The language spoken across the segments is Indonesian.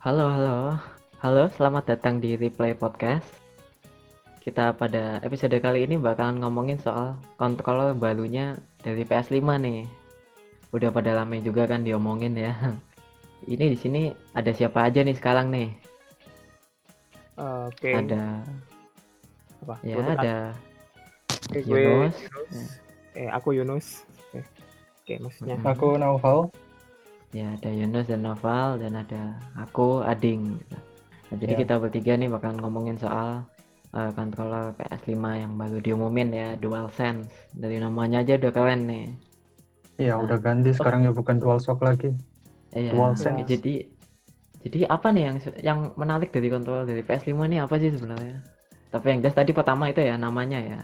Halo, halo. Halo, selamat datang di Replay Podcast. Kita pada episode kali ini bakalan ngomongin soal controller barunya dari PS5 nih. Udah pada lama juga kan diomongin ya. Ini di sini ada siapa aja nih sekarang nih? Oke. Ada Apa? ya ada Yunus. Yunus. Eh, aku Yunus. Oke. Oke, maksudnya. Mm-mm. Aku Naufal. Ya ada Yunus dan Noval dan ada aku Ading. Nah, jadi Ya. kita bertiga nih bakalan ngomongin soal eh, controller PS5 yang baru diumumin ya DualSense. Dari namanya aja udah keren nih. Iya, Nah. udah ganti sekarang ya bukan DualShock lagi. Iya. DualSense. Jadi jadi apa nih yang yang menarik dari kontrol dari PS5 ini apa sih sebenarnya? Tapi yang jelas tadi pertama itu ya namanya ya.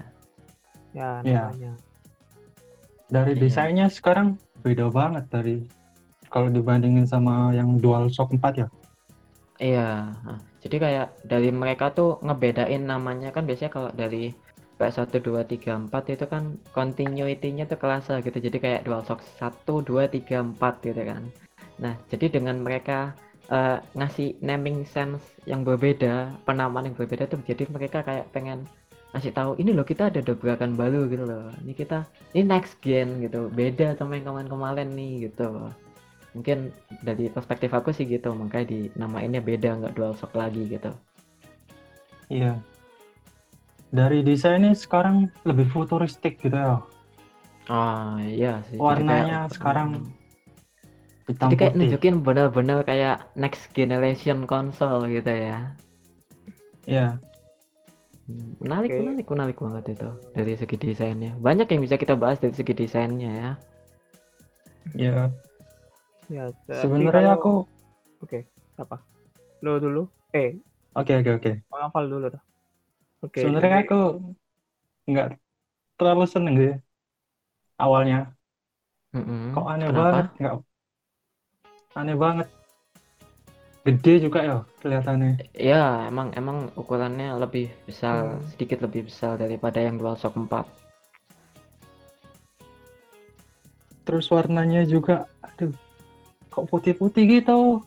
Ya, Iya. namanya. Dari Iya. desainnya sekarang beda banget dari kalau dibandingin sama yang DualShock 4 ya. Iya. Jadi kayak dari mereka tuh ngebedain namanya kan biasanya kalau dari PS1 2 3 4 itu kan continuity-nya tuh kerasa gitu. Jadi kayak DualShock 1 2 3 4 gitu kan. Nah, jadi dengan mereka eh, ngasih naming sense yang berbeda, penamaan yang berbeda tuh jadi mereka kayak pengen ngasih tahu ini loh kita ada dobrakan baru gitu loh. Ini kita ini next gen gitu. Beda sama yang kemarin-kemarin nih gitu. Mungkin dari perspektif aku sih gitu, makanya dinamainnya beda nggak DualShock lagi gitu. Iya. Dari desainnya sekarang lebih futuristik gitu ya. Oh iya sih. Jadi Warnanya kayak- sekarang Hmm. Hitam Jadi kayak putih. nunjukin bener-bener kayak next generation console gitu ya. Iya. Hmm, Menarik, Oke. menarik, menarik banget itu dari segi desainnya. Banyak yang bisa kita bahas dari segi desainnya ya. Iya. Ya, Sebenarnya kalau- aku Oke, apa? Lo dulu? Eh, oke oke oke. hafal dulu dah. Oke. Sebenarnya jadi- aku nggak terlalu seneng sih awalnya. Mm-mm. Kok aneh Kenapa? banget? Nggak aneh banget. Gede juga ya kelihatannya. Ya, emang emang ukurannya lebih besar, Hmm. sedikit lebih besar daripada yang DualShock 4. Terus warnanya juga, kok putih-putih gitu?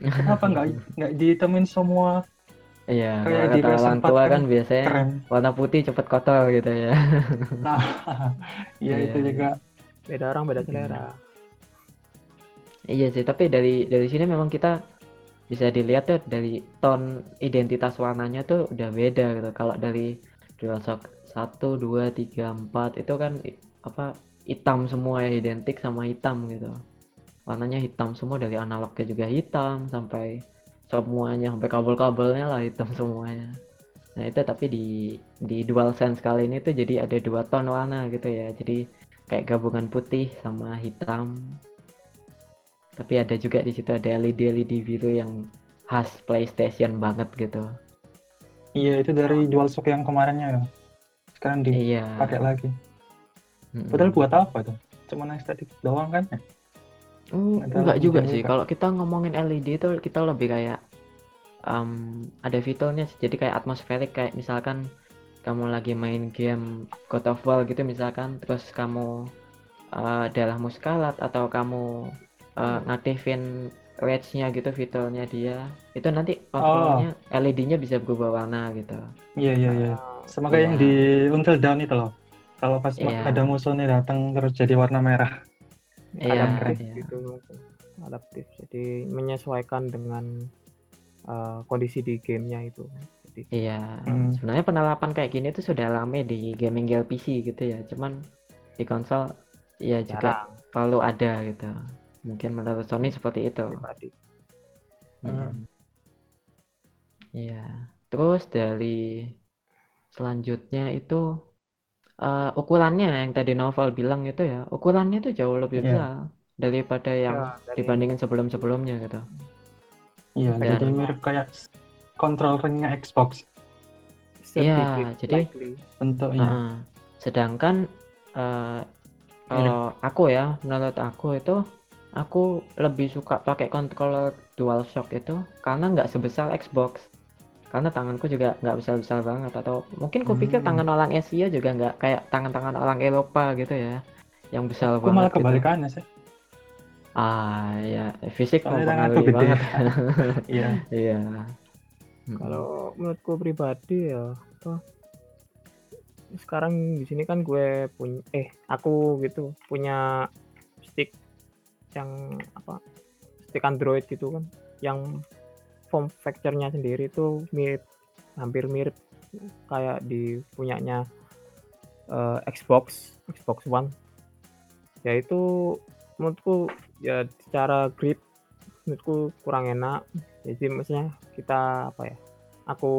Kenapa nggak nggak dihitamin semua? Iya, Kayak di kata PS4 orang tua kan kan biasanya Keren. warna putih cepet kotor gitu ya. Nah, ya Iya, itu iya. juga. beda orang beda selera. Iya sih, tapi dari dari sini memang kita bisa dilihat tuh dari tone identitas warnanya tuh udah beda gitu. Kalau dari DualShock 1, 2, 3, 4 itu kan apa hitam semua ya, identik sama hitam gitu. Warnanya hitam semua dari analognya juga hitam sampai semuanya sampai kabel-kabelnya lah hitam semuanya. Nah, itu tapi di di DualSense kali ini tuh jadi ada dua tone warna gitu ya. Jadi kayak gabungan putih sama hitam tapi ada juga di situ ada LED LED biru yang khas PlayStation banget gitu. Iya itu dari DualShock yang kemarinnya. ya. Sekarang Iya. dipakai lagi. Mm-mm. Padahal buat apa tuh? Cuman estetik doang kan? ya? Mm, enggak juga sih. juga. Kalau kita ngomongin LED itu kita lebih kayak em, ada fiturnya sih. Jadi kayak atmosferik kayak misalkan kamu lagi main game God of War gitu misalkan terus kamu eh, darahmu sekalat atau kamu eh, ngaktifin rage-nya gitu fiturnya dia itu nanti kontrolnya LED-nya bisa berubah warna gitu. Iya iya iya. Sama kayak yang Iya. di Until Dawn itu loh. Kalau pas Iya. ada musuhnya datang terus jadi warna merah. Iya, adaptif iya. gitu. Adaptif. Jadi menyesuaikan dengan eh, kondisi di gamenya itu. Jadi Iya, Hmm. sebenarnya penerapan kayak gini tuh sudah lama di gaming game PC gitu ya. Cuman di konsol ya juga jarang perlu ada gitu. Mungkin menurut Sony seperti itu. pribadi. Hmm. Iya. Terus dari selanjutnya itu eh, ukurannya yang tadi Novel bilang itu ya, ukurannya tuh jauh lebih Iya. besar daripada yang Ya, dari- dibandingin sebelum-sebelumnya gitu. Iya, Dan- jadi mirip kayak controllernya Xbox Iya, jadi- likely. bentuknya. Heeh. Sedangkan eh, kalau aku ya, menurut aku itu aku lebih suka pakai controller DualShock itu karena nggak sebesar Xbox. Karena tanganku juga nggak besar-besar banget atau mungkin kupikir Hmm. tangan orang Asia juga nggak kayak tangan-tangan orang Eropa gitu ya, yang besar Aku malah banget gitu. kebalikannya sih. Ah, ya, fisik mempengaruhi banget. Iya. Iya. Kalau menurutku pribadi ya apa sekarang di sini kan gue punya eh aku gitu punya stick yang apa stick Android gitu kan yang form factor-nya sendiri itu mirip hampir mirip kayak di punyanya eh, Xbox Xbox One. Ya itu menurutku ya secara grip menurutku kurang enak. Jadi maksudnya kita apa ya aku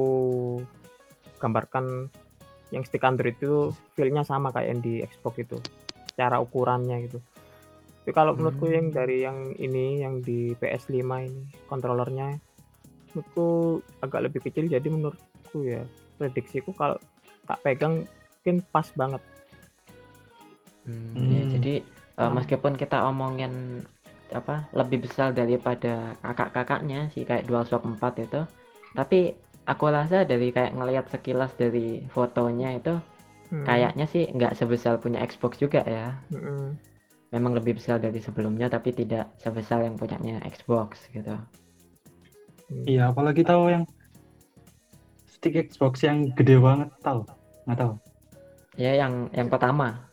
gambarkan yang stick Android itu feel-nya sama kayak yang di Xbox itu cara ukurannya gitu. Tapi kalau menurutku yang Hmm. dari yang ini yang di PS5 ini kontrolernya menurutku agak lebih kecil jadi menurutku ya prediksiku kalau tak pegang mungkin pas banget Hmm, ya, Hmm. jadi eh, Ah. meskipun kita omongin apa lebih besar daripada kakak-kakaknya sih kayak DualShock 4 itu, tapi aku rasa dari kayak ngelihat sekilas dari fotonya itu Hmm, kayaknya sih nggak sebesar punya Xbox juga ya. mm-mm. Memang lebih besar dari sebelumnya tapi tidak sebesar yang punyanya Xbox gitu. Hmm. Iya, apalagi tahu yang stick Xbox yang gede banget tahu? Nggak tahu. Ya yang yang pertama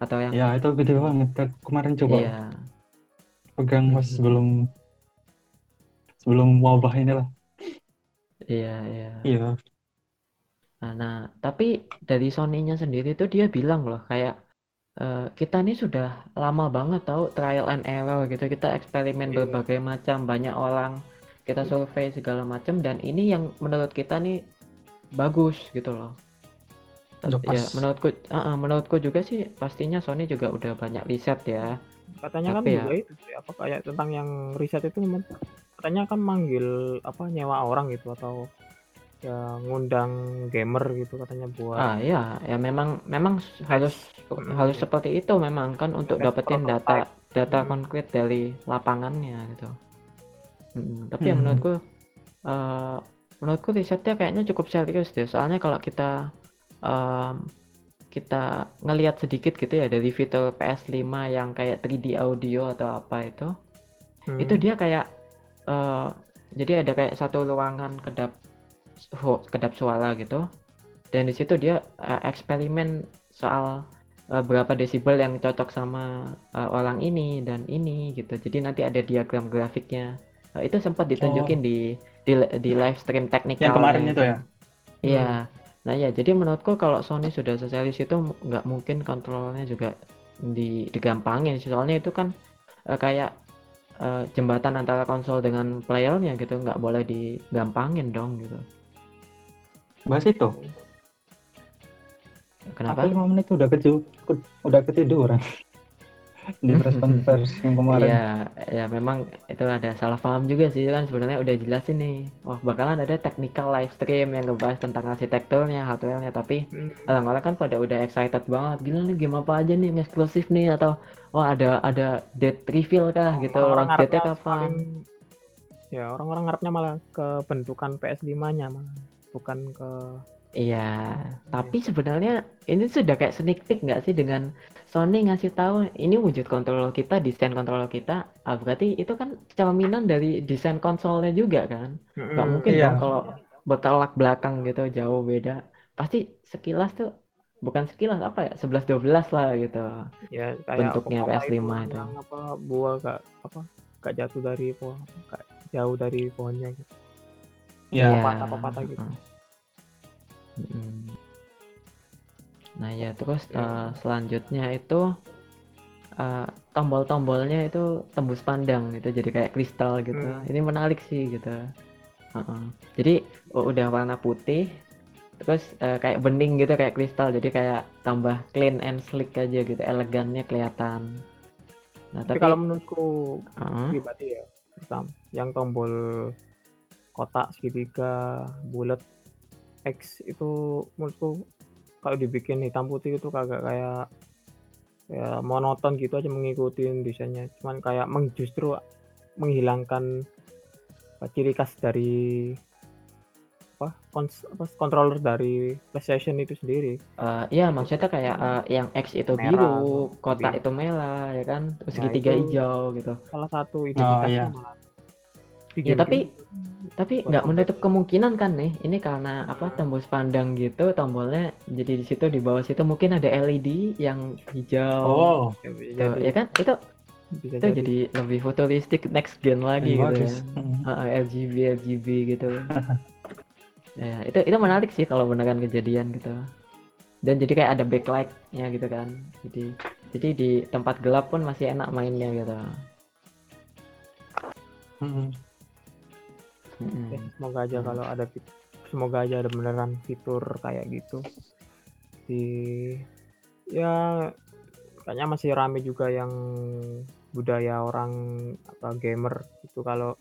atau yang Ya itu gede banget. Ke- Kemarin coba iya pegang pas Mhm. sebelum sebelum wabah ini lah. iya iya. Iya. Nah, nah, tapi dari Sony-nya sendiri tuh dia bilang loh kayak eh, kita nih sudah lama banget tahu trial and error gitu. Kita eksperimen Iya. berbagai macam, banyak orang, kita survei segala macam dan ini yang menurut kita nih bagus gitu loh. Udah Ya, menurutku, ah, ah, menurutku juga sih pastinya Sony juga udah banyak riset ya. katanya kan Tapi ya- juga itu sih, apa kayak tentang yang riset itu katanya kan manggil apa nyewa orang gitu atau ya ngundang gamer gitu katanya buat Ah ya, ya memang memang harus Mm. harus seperti itu memang kan untuk dapetin data data Mm. konkret dari lapangannya gitu. Mm, tapi ya Hmm. menurutku eh, menurutku risetnya kayaknya cukup serius deh. Soalnya kalau kita em, kita ngelihat sedikit gitu ya dari fitur PS5 yang kayak 3D audio atau apa itu, Hmm, itu dia kayak eh, jadi ada kayak satu ruangan kedap kedap suara gitu. Dan di situ dia eh, eksperimen soal eh, berapa desibel yang cocok sama eh, orang ini dan ini gitu. Jadi nanti ada diagram grafiknya Eh, itu sempat ditunjukin di di di live stream teknikal Yang kemarin itu ya. iya. Nah ya jadi menurutku kalau Sony sudah seserius itu nggak mungkin kontrolnya juga di digampangin. Soalnya itu kan eh, kayak eh, jembatan antara konsol dengan playernya gitu nggak boleh digampangin dong gitu. Bahas itu. kenapa? Aku lima menit udah keju, udah ketiduran. Di press conference yang kemarin. Iya, ya memang itu ada salah paham juga sih kan sebenarnya udah jelasin nih. Wah, bakalan ada technical live stream yang ngebahas tentang arsitekturnya, hardware-nya, tapi hmm, orang-orang kan pada udah excited banget. Gila nih game apa aja nih yang eksklusif nih atau wah ada ada date reveal kah gitu, launch date-nya ngarepnya kapan? paling- ya orang-orang ngarepnya malah ke bentukan PS5-nya malah bukan ke Iya, tapi sebenarnya ini sudah kayak sneak peek nggak sih dengan Sony ngasih tahu ini wujud controller kita, desain controller kita. Ah, berarti itu kan cerminan dari desain konsolnya juga kan? Nggak Hmm, mungkin iya. dong kalau bertolak belakang gitu jauh beda. Pasti sekilas tuh bukan sekilas apa ya 11 12 lah gitu. ya kayak bentuknya apa PS5 itu. yang apa buah gak apa gak jatuh dari pohon gak jauh dari pohonnya gitu Ya. patah-patah gitu. heeh. Mm-mm. Nah ya terus eh, selanjutnya itu eh, tombol-tombolnya itu tembus pandang gitu jadi kayak kristal gitu. Hmm. Ini menarik sih gitu. Heeh. Jadi u- udah warna putih terus eh, kayak bening gitu kayak kristal jadi kayak tambah clean and slick aja gitu elegannya kelihatan. Nah tapi tapi kalau menurutku heeh. pribadi ya yang tombol kotak segitiga bulat X itu menurutku kalau dibikin hitam putih itu kagak kayak ya monoton gitu aja mengikuti desainnya cuman kayak meng, justru menghilangkan uh, ciri khas dari apa, kons apa, controller dari PlayStation itu sendiri. Eh, iya maksudnya kayak eh, yang X itu Merah, biru, kotak biru. itu merah ya kan, terus Nah, segitiga itu hijau gitu. salah satu identitasnya iya. malah. Di Ya tapi tapi nggak menutup kemungkinan kan nih, ini karena apa tembus pandang gitu, tombolnya jadi di situ di bawah situ mungkin ada LED yang hijau. Oh, Ya, Tuh, jadi, ya kan itu bisa itu jadi. jadi lebih futuristik next gen lagi gitu bagus. ya. Heeh, RGB RGB gitu. ya itu itu menarik sih kalau beneran kejadian gitu. Dan jadi kayak ada backlight-nya gitu kan. Jadi jadi di tempat gelap pun masih enak mainnya gitu. Hmm. Mm-mm. Ya, semoga aja Hmm. kalau ada semoga aja ada beneran fitur kayak gitu di ya kayaknya masih rame juga yang budaya orang apa gamer itu kalau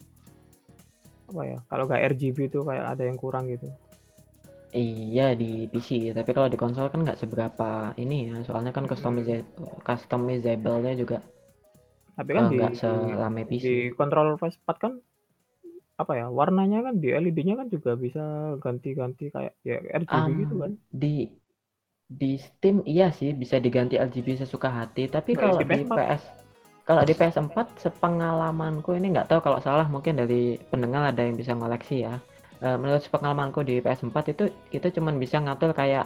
apa ya kalau nggak RGB itu kayak ada yang kurang gitu Iya di PC, tapi kalau di konsol kan nggak seberapa ini ya, soalnya kan customiza- customizable-nya juga tapi kan eh, di, nggak di selame di PC. control PS4 kan apa ya warnanya kan di LED-nya kan juga bisa ganti-ganti kayak ya RGB gitu kan di di Steam iya sih bisa diganti RGB sesuka hati, tapi kalau di di PS4. PS kalau di PS4 sepengalamanku ini nggak tahu kalau salah mungkin dari pendengar ada yang bisa ngoleksi ya. Eh, menurut pengalamanku di PS4 itu itu cuman bisa ngatur kayak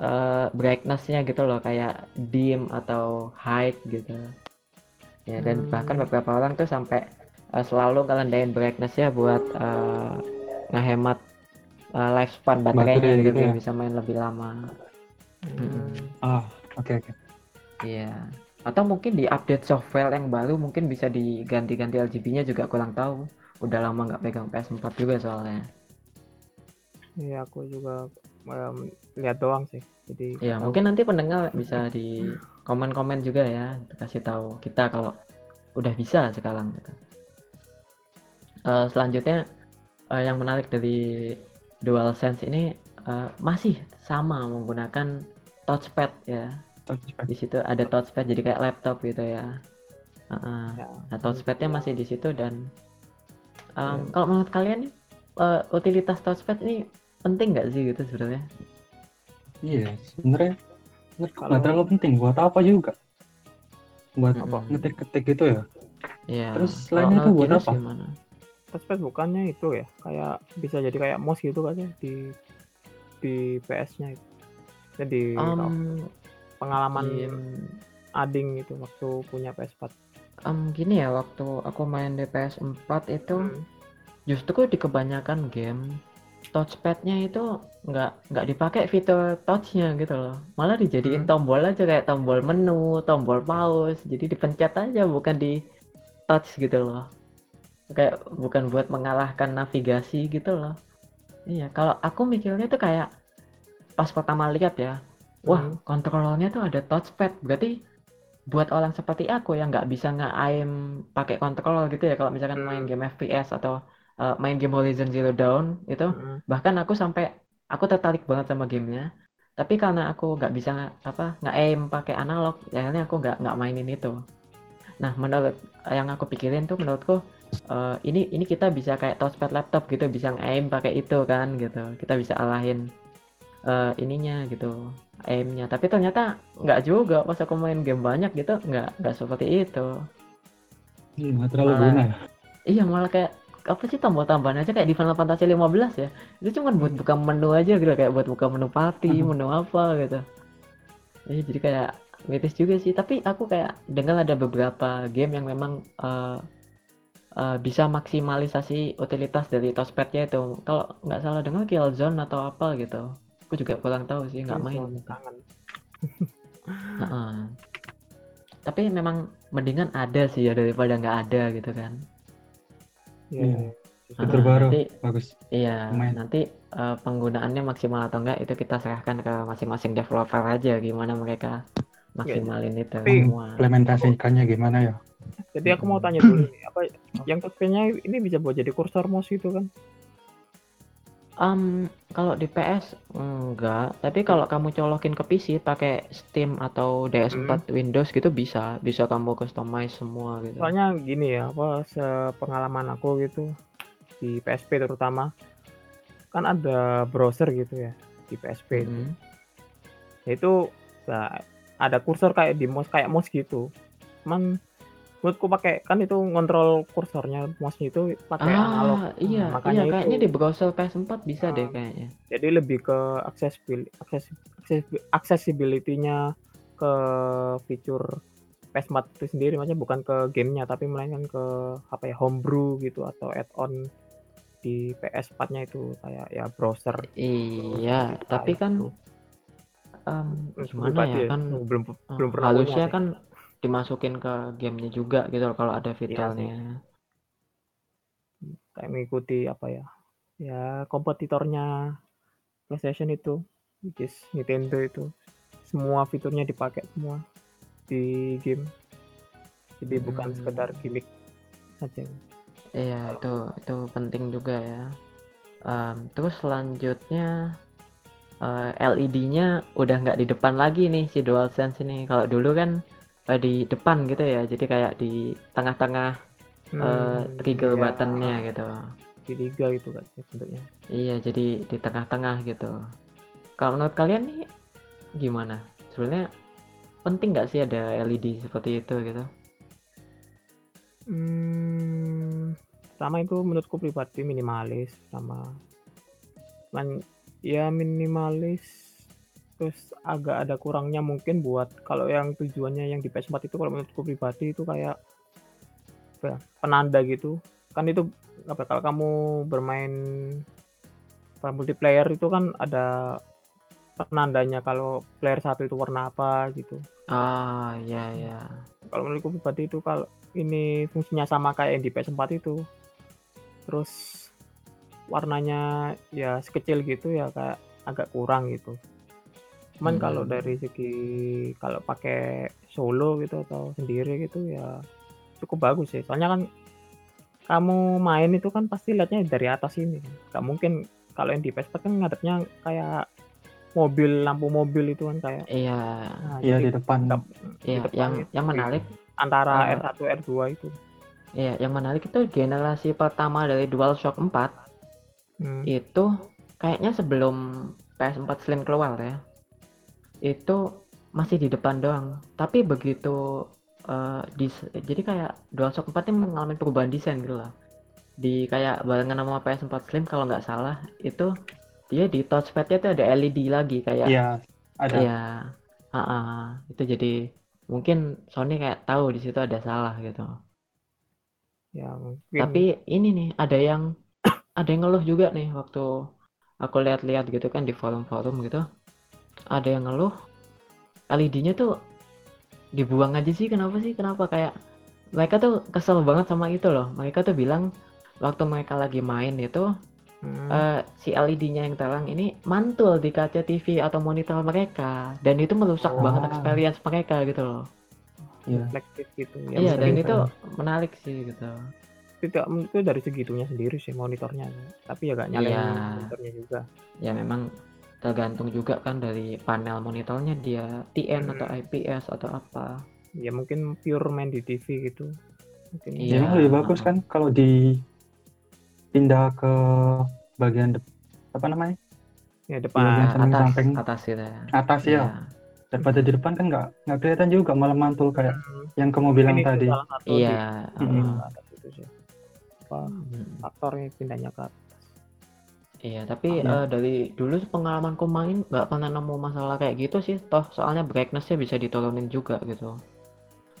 eh, brightness-nya gitu loh kayak dim atau height gitu. Ya dan bahkan Hmm. beberapa orang tuh sampai eh, selalu ngerendahin brightness-nya buat eh, ngehemat eh, lifespan baterainya Baterai gitu gitu biar ya. bisa main lebih lama. Hmm. Ah, oke oke. Iya. Atau mungkin di update software yang baru mungkin bisa diganti-ganti RGB-nya juga kurang tahu. Udah lama nggak pegang PS4 juga soalnya. Iya aku juga em, lihat doang sih jadi Ya, tahu. mungkin nanti pendengar bisa di komen-komen juga ya, kasih tahu kita kalau udah bisa sekarang gitu. Eh, selanjutnya eh, yang menarik dari DualSense ini eh, masih sama menggunakan touchpad ya. Touchpad. Di situ ada touchpad jadi kayak laptop gitu ya. Heeh. Ya, Nah, touchpadnya masih di situ dan em, Ya. kalau menurut kalian eh, utilitas touchpad ini penting nggak sih gitu sebenarnya? Iya, sebenarnya nggak terlalu penting buat apa juga. Buat Mm-mm. ngetik-ketik gitu ya. Iya. Terus selain itu buat apa? gimana? Touchpad bukannya itu ya kayak bisa jadi kayak mouse gitu kan ya di di PS-nya itu. Jadi Em, pengalaman gim- ading itu waktu punya PS4 em, gini ya waktu aku main di PS4 itu Hmm. justru di kebanyakan game touchpadnya itu nggak nggak dipakai fitur touchnya gitu loh malah dijadiin Hmm. tombol aja kayak tombol menu tombol pause jadi dipencet aja bukan di touch gitu loh kayak bukan buat mengalahkan navigasi gitu loh iya kalau aku mikirnya tuh kayak pas pertama lihat ya wah Hmm. kontrolnya tuh ada touchpad berarti buat orang seperti aku yang nggak bisa nge-aim pakai kontrol gitu ya kalau misalkan main Hmm. game FPS atau uh, main game Horizon Zero Dawn itu Hmm. bahkan aku sampai aku tertarik banget sama gamenya tapi karena aku nggak bisa apa nge-aim pakai analog akhirnya aku nggak nggak mainin itu nah menurut yang aku pikirin tuh menurutku uh, ini ini kita bisa kayak touchpad laptop gitu bisa nge-aim pakai itu kan gitu. Kita bisa alahin uh, ininya gitu aimnya. Tapi ternyata nggak juga pas aku main game banyak gitu nggak nggak seperti itu. Hmm, Nggak terlalu Malah- guna ya. iya malah kayak apa sih tombol tambahan aja kayak di Final Fantasy 15 ya. Itu cuma buat buka menu aja gitu kayak buat buka menu party Mhm. menu apa gitu. Iya jadi kayak miris juga sih. Tapi aku kayak dengar ada beberapa game yang memang eh, eh, bisa maksimalisasi utilitas dari touchpadnya itu kalau nggak salah dengar Killzone atau apa gitu aku juga kurang tahu sih nggak main kangen Heeh. tapi memang mendingan ada sih ya daripada nggak ada gitu kan Iya, Iya. iya. Fitur Ah, baru. nanti Bagus. Iya, Lumayan. nanti eh, penggunaannya maksimal atau enggak itu kita serahkan ke masing-masing developer aja gimana mereka maksimalin itu Tapi- semua. Implementasikannya gimana ya? Jadi aku mau tanya dulu nih apa yang touchpadnya ini bisa buat jadi kursor mouse gitu kan Em, kalau di PS enggak, tapi kalau kamu colokin ke PC pakai Steam atau DS4 Windows gitu bisa, bisa kamu customize semua gitu. soalnya gini ya apa sepengalaman aku gitu di PSP terutama kan ada browser gitu ya di PSP itu. Mm. Itu ya, ada kursor kayak di mouse kayak mouse gitu. Cuman menurutku pakai kan itu ngontrol kursornya mouse-nya itu pakai analog. Ah, iya, Nah, iya makanya kayaknya itu- di browser PS4 bisa deh Ah. kayaknya. Jadi lebih ke accessibil akses, akses- accessibility-nya ke fitur PS4 itu sendiri maksudnya bukan ke gamenya tapi melainkan ke apa ya homebrew gitu atau add-on di PS4-nya itu kayak ya browser Iya, Gitu, tapi kan Terus gimana pribadi ya kan belum belum pernah sih. kan dimasukin ke gamenya juga gitu loh kalau ada Iya sih. fiturnya. kayak mengikuti apa ya ya kompetitornya PlayStation itu which is Nintendo itu semua fiturnya dipakai semua di game jadi bukan Hmm. sekedar gimmick saja Iya, itu itu penting juga ya. Em, terus selanjutnya eh, LED-nya udah nggak di depan lagi nih si DualSense ini. Kalau dulu kan eh, di depan gitu ya, jadi kayak di tengah-tengah eh, Hmm, trigger iya, buttonnya gitu. liga gitu kan bentuknya Iya, jadi di tengah-tengah gitu. Kalau menurut kalian nih gimana? Sebenarnya penting nggak sih ada LED seperti itu gitu? Hmm, sama itu menurutku pribadi minimalis sama man ya minimalis terus agak ada kurangnya mungkin buat kalau yang tujuannya yang di PS4 itu kalau menurutku pribadi itu kayak apa ya, penanda gitu. Kan itu apa kalau kamu bermain apa, multiplayer itu kan ada penandanya kalau player satu itu warna apa gitu. Ah, iya ya. kalau menurutku pribadi itu kalau ini fungsinya sama kayak yang di PS4 itu. Terus warnanya ya sekecil gitu ya kayak agak kurang gitu cuman Hmm. kalau dari segi kalau pakai solo gitu atau sendiri gitu ya cukup bagus sih soalnya kan kamu main itu kan pasti lihatnya dari atas ini nggak mungkin kalau yang di PS4 kan ngadepnya kayak mobil lampu mobil itu kan kayak Iya, nah, Iya jadi di depan. di iya. depan Yang itu yang menarik antara Eh, R1 R2 itu Iya, yang menarik itu generasi pertama dari DualShock 4 Hmm. itu kayaknya sebelum PS4 Slim keluar ya. Itu masih di depan doang. Tapi begitu eh, dis- jadi kayak DualShock 4 ini mengalami perubahan desain gitu lah. Di kayak barengan sama PS4 Slim kalau nggak salah itu dia di touchpad-nya tuh ada LED lagi kayak Iya, ada. Iya. Ah, ah. itu jadi mungkin Sony kayak tahu di situ ada salah gitu. ya mungkin Tapi ini nih ada yang ada yang ngeluh juga nih waktu aku lihat-lihat gitu kan di forum-forum gitu. Ada yang ngeluh LED-nya tuh dibuang aja sih kenapa sih? Kenapa kayak mereka tuh kesel banget sama itu loh. Mereka tuh bilang waktu mereka lagi main itu hmm, eh, si LED-nya yang terang ini mantul di kaca TV atau monitor mereka dan itu merusak Oh. banget experience mereka gitu loh. Iya. reflektif gitu ya Iya dan itu menarik sih gitu. tidak itu dari segitunya sendiri sih monitornya tapi ya gak nyalain Iya. monitornya juga Ya memang tergantung juga kan dari panel monitornya dia TN atau Hmm. IPS atau apa. ya mungkin pure main di TV gitu mungkin Iya. Jadi lebih bagus kan kalau di pindah ke bagian dep- apa namanya ya Iya, depan Samping- atas samping. atas gitu ya. atas ya. Iya. Daripada di depan kan nggak nggak kelihatan juga malah mantul kayak Hmm, yang kamu bilang ini tadi. Iya. atas itu sih apa Hmm. faktornya pindahnya ke atas Iya, tapi eh, dari dulu pengalamanku main nggak pernah nemu masalah kayak gitu sih. Toh soalnya brightness-nya bisa diturunin juga gitu.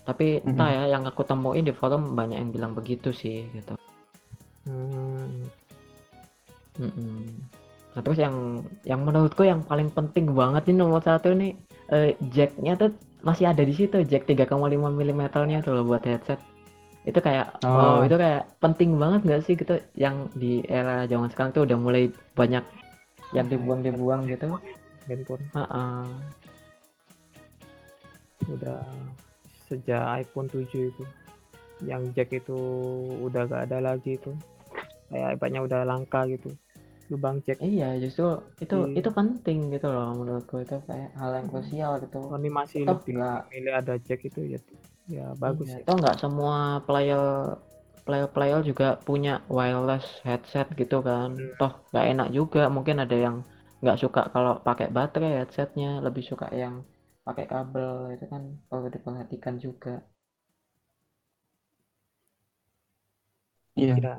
Tapi entah Mm-mm. ya, yang aku temuin di forum banyak yang bilang begitu sih gitu. hmm, Mm-mm. Nah, terus yang yang menurutku yang paling penting banget ini nomor satu nih eh, jacknya tuh masih ada di situ jack 3,5 mm nya tuh loh buat headset itu kayak wow Oh. itu kayak penting banget nggak sih gitu? Yang di era zaman sekarang tuh udah mulai banyak yang dibuang dibuang gitu. Handphone. Heeh. udah sejak iPhone 7 itu. Yang jack itu udah gak ada lagi itu. Kayak iPadnya udah langka gitu. Lubang jack. Iya, justru itu Iya. itu penting gitu loh menurutku. Itu kayak hal yang krusial gitu. Sony masih lebih milih ada jack itu ya ya bagus iya, ya toh nggak semua player player-player juga punya wireless headset gitu kan. Hmm. Toh nggak enak juga. Mungkin ada yang nggak suka kalau pakai baterai headsetnya, lebih suka yang pakai kabel itu kan perlu diperhatikan juga. Iya. Kira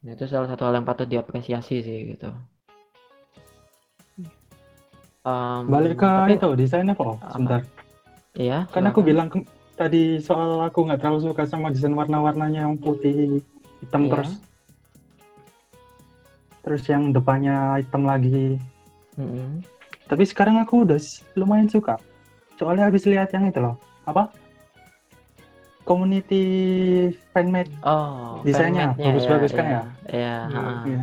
Nah, itu salah satu hal yang patut diapresiasi sih gitu. Em, Balik ke tapi itu desainnya kok. Sebentar. iya, Kan aku bilang ke- tadi soal aku nggak terlalu suka sama desain warna-warnanya yang putih hitam Iya. terus. Terus yang depannya hitam lagi. Mm-mm. Tapi sekarang aku udah lumayan suka. Soalnya habis lihat yang itu loh. Apa? Community fanmade. Oh, Desainnya bagus-bagus kan ya? Iya. Iya.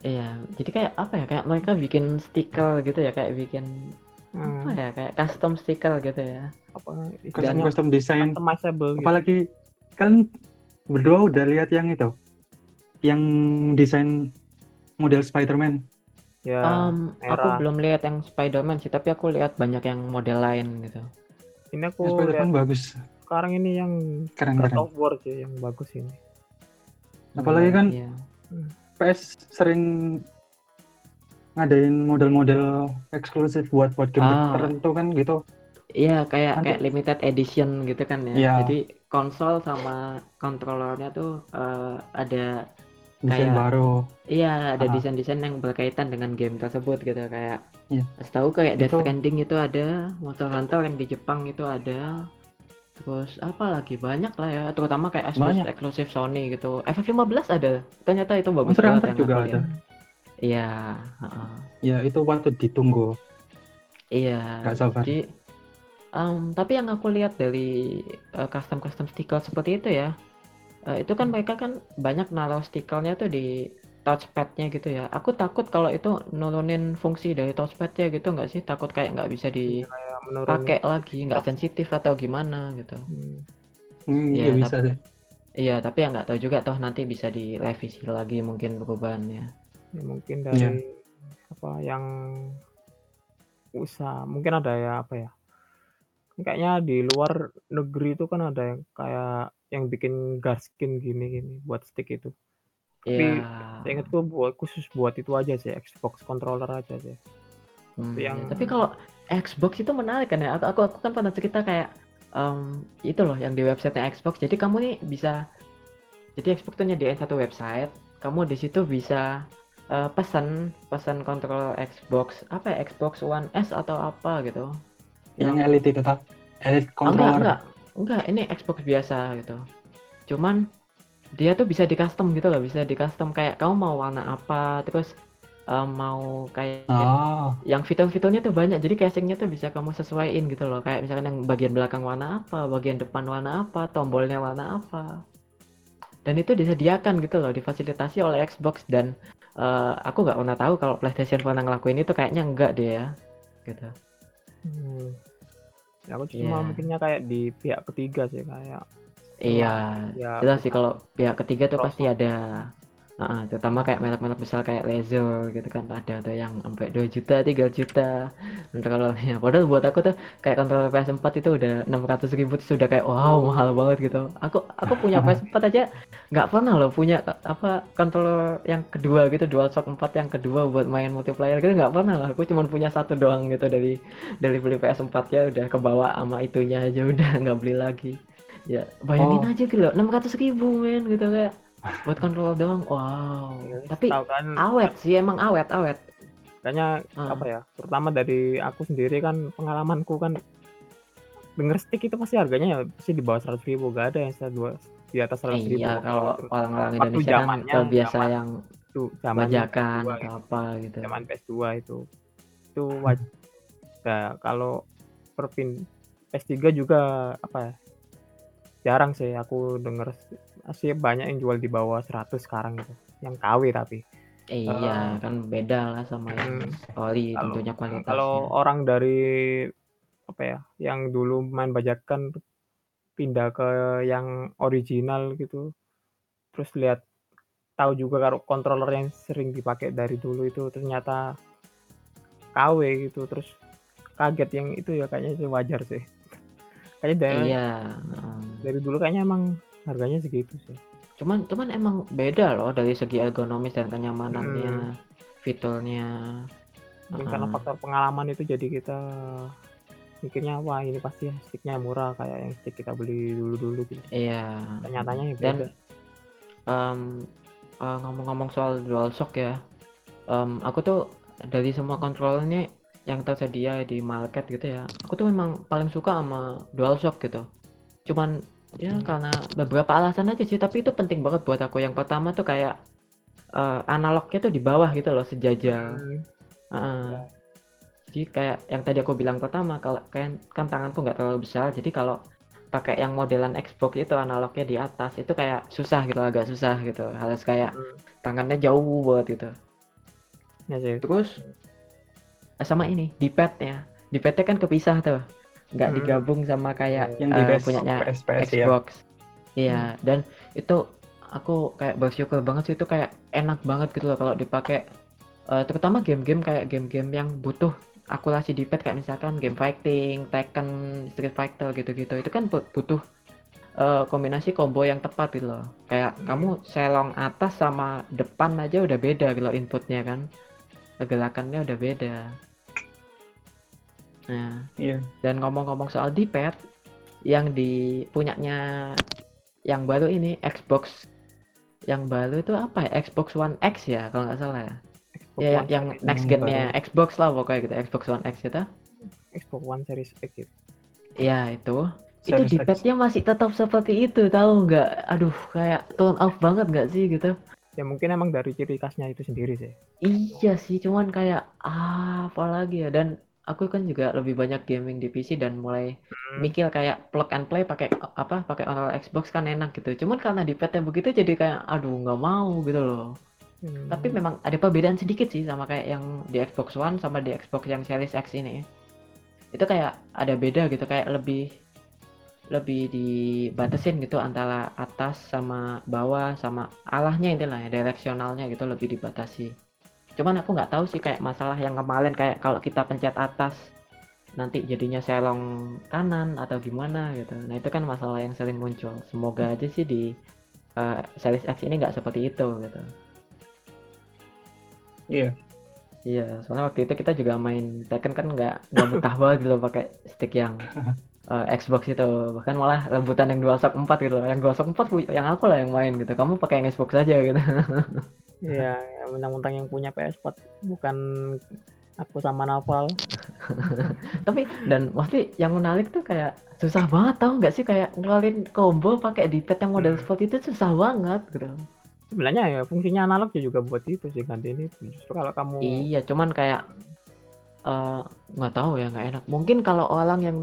Iya. Jadi kayak apa ya? Kayak mereka bikin stiker gitu ya, kayak bikin apa hmm, ya? Kayak custom stiker gitu ya. apa Custom istilahnya custom design. customizable gitu. Apalagi kan berdua udah lihat yang itu. Yang desain model Spider-Man. Ya, Em, aku belum lihat yang Spider-Man sih, tapi aku lihat banyak yang model lain gitu. ini aku Spider-Man bagus. sekarang ini yang God Keren-keren. of War sih yang bagus ini. Apalagi kan Iya. PS sering ngadain model-model eksklusif buat buat game Ah. tertentu kan gitu. Iya, kayak Nanti- kayak limited edition gitu kan ya. Iya. Jadi konsol sama kontrolernya tuh eh, ada Desain Kayak- baru. Iya, ada Ah. desain-desain yang berkaitan dengan game tersebut gitu kayak. Iya. Setahu kayak Death Stranding itu ada, Monster Hunter yang di Jepang itu ada. Terus apa lagi banyak lah ya, terutama kayak eksklusif Sony gitu. FF15 ada. Ternyata itu bagus Monster banget Hunter juga ada. Iya, heeh. Ya itu patut ditunggu. Iya. Gak sabar. Jadi em, tapi yang aku lihat dari custom custom stiker seperti itu ya, eh, itu kan mereka kan banyak naruh stikernya tuh di touchpadnya gitu ya. Aku takut kalau itu nurunin fungsi dari touchpadnya gitu nggak sih? Takut kayak nggak bisa dipakai lagi, nggak sensitif atau gimana gitu. Hmm. Hmm, Iya, iya bisa tapi- deh. Iya, tapi ya nggak tahu juga toh nanti bisa direvisi lagi mungkin perubahannya. Ya, mungkin Iya. dari apa yang usaha mungkin ada ya apa ya kayaknya di luar negeri itu kan ada yang kayak yang bikin garskin gini gini buat stick itu Tapi Iya. seingatku buat khusus buat itu aja sih Xbox controller aja sih Hmm, yang- iya. Tapi kalau Xbox itu menarik kan ya. Aku aku, aku kan pernah cerita kayak em, itu loh yang di websitenya Xbox. Jadi kamu nih bisa jadi Xbox tuh nyediain satu website. Kamu di situ bisa eh, pesan pesan controller Xbox apa ya Xbox One S atau apa gitu. Yang elite itu tak elite Oh, enggak, controller. enggak. Enggak, ini Xbox biasa gitu. Cuman dia tuh bisa di custom gitu loh, bisa di custom kayak kamu mau warna apa, terus eh, mau kayak Ah, yang fitur-fiturnya tuh banyak jadi casingnya tuh bisa kamu sesuaiin gitu loh kayak misalkan yang bagian belakang warna apa bagian depan warna apa tombolnya warna apa dan itu disediakan gitu loh difasilitasi oleh Xbox dan eh, aku nggak pernah tahu kalau PlayStation pernah ngelakuin itu kayaknya enggak deh ya gitu hmm. ya aku cuma mungkinnya kayak di pihak ketiga sih kayak iya ya jelas sih kalau pihak ketiga tuh pasti ada Nah, terutama kayak merek-merek besar kayak Razer gitu kan ada tuh yang sampai 2 juta, 3 juta kontrolernya. Padahal buat aku tuh kayak kontroler PS4 itu udah 600 ribu sudah kayak wow mahal banget gitu. Aku aku punya PS4 aja nggak pernah loh punya apa kontroler yang kedua gitu DualShock 4 yang kedua buat main multiplayer gitu nggak pernah lah. Aku cuma punya satu doang gitu dari dari beli PS4 ya udah kebawa sama itunya aja udah nggak beli lagi. Ya bayangin Oh. aja gitu loh 600 ribu men gitu kayak buat controller doang wow. Tapi kan awet sih emang awet awet. Kayaknya Ah. apa ya terutama dari aku sendiri kan pengalamanku kan denger stick itu pasti harganya ya pasti di bawah seratus ribu gak ada yang saya dua di atas seratus ribu. iya kalau orang-orang Indonesia kan zaman yang zaman bajakan PS2 atau apa gitu. Zaman PS2 itu. Itu wajib nah, kalau perpin PS3 juga apa ya jarang sih aku denger masih banyak yang jual di bawah 100 sekarang gitu yang KW tapi. Iya kan beda lah sama yang oli Kalau- tentunya kualitasnya. kalau orang dari apa ya yang dulu main bajakan pindah ke yang original gitu terus lihat tahu juga kalau controller yang sering dipakai dari dulu itu ternyata KW gitu terus kaget yang itu ya kayaknya sih wajar sih. Kayaknya dari, iya dari dulu kayaknya emang harganya segitu sih cuman cuman emang beda loh dari segi ergonomis dan kenyamanannya fiturnya Mungkin karena Heeh. faktor pengalaman itu jadi kita mikirnya wah ini pasti sticknya murah kayak yang stick kita beli dulu-dulu gitu. iya Ternyatanya ya Dan beda. em, eh, ngomong-ngomong soal DualShock ya, em, aku tuh dari semua controllernya yang tersedia di market gitu ya, aku tuh memang paling suka sama DualShock gitu. Cuman ya karena beberapa alasan aja sih, tapi itu penting banget buat aku. Yang pertama tuh kayak eh, analognya tuh di bawah gitu loh, sejajar. Hmm, Heeh. Jadi kayak yang tadi aku bilang pertama, kalau kan kan tanganku nggak terlalu besar, jadi kalau pakai yang modelan Xbox itu analognya di atas itu kayak susah gitu, agak susah gitu. Harus kayak hmm. tangannya jauh banget gitu. Ya sih. Terus sama ini di padnya, di padnya kan kepisah tuh, nggak Hmm. digabung sama kayak yang PS, punyanya PS, PS ya. Xbox. Iya, dan itu aku kayak bersyukur banget sih itu kayak enak banget gitu loh kalau dipakai eh, terutama game-game kayak game-game yang butuh akurasi di pad kayak misalkan game fighting, Tekken, Street Fighter gitu-gitu. Itu kan bu- butuh eh, kombinasi combo yang tepat gitu loh. Kayak Hmm. kamu selong atas sama depan aja udah beda gitu loh inputnya kan. Pergerakannya udah beda. Nah, dan ngomong-ngomong soal D-pad yang di punyanya yang baru ini Xbox yang baru itu apa ya? Xbox One X ya kalau nggak salah ya. Xbox Ya One yang next gen-nya Xbox lah pokoknya gitu. Xbox One X itu. Xbox One Series X gitu. Ya itu. Itu Series X. D-padnya masih tetap seperti itu tahu nggak? Aduh kayak turn off banget nggak sih gitu? Ya mungkin emang dari ciri khasnya itu sendiri sih. Iya sih, cuman kayak ah, apa lagi ya? Dan aku kan juga lebih banyak gaming di PC dan mulai Hmm. mikir kayak plug and play pakai apa pakai kontrol Xbox kan enak gitu. Cuman karena di pad begitu jadi kayak aduh nggak mau gitu loh. Hmm. Tapi memang ada perbedaan sedikit sih sama kayak yang di Xbox One sama di Xbox yang Series X ini. Itu kayak ada beda gitu kayak lebih lebih dibatasin gitu antara atas sama bawah sama arahnya intilah ya direksionalnya gitu lebih dibatasi. Cuman aku nggak tahu sih kayak masalah yang kemarin kayak kalau kita pencet atas nanti jadinya selong kanan atau gimana gitu. Nah itu kan masalah yang sering muncul. Semoga aja sih di eh, Series X ini nggak seperti itu gitu. Iya. Iya, soalnya waktu itu kita juga main Tekken kan nggak nggak betah banget gitu pakai stick yang eh, Xbox itu. Bahkan malah rebutan yang DualShock 4 gitu loh. Yang DualShock 4 pu- yang aku lah yang main gitu. Kamu pakai yang Xbox aja gitu. Iya, ya, mentang-mentang yang punya PS4 bukan aku sama Naval. Tapi dan pasti yang menarik tuh kayak susah banget tau nggak sih kayak ngeluarin combo pakai D-pad yang model Hmm. seperti itu susah banget gitu. Sebenarnya ya fungsinya analog ya juga buat itu sih ganti ini. Justru kalau kamu Iya, cuman kayak eh, nggak tahu ya nggak enak. Mungkin kalau orang yang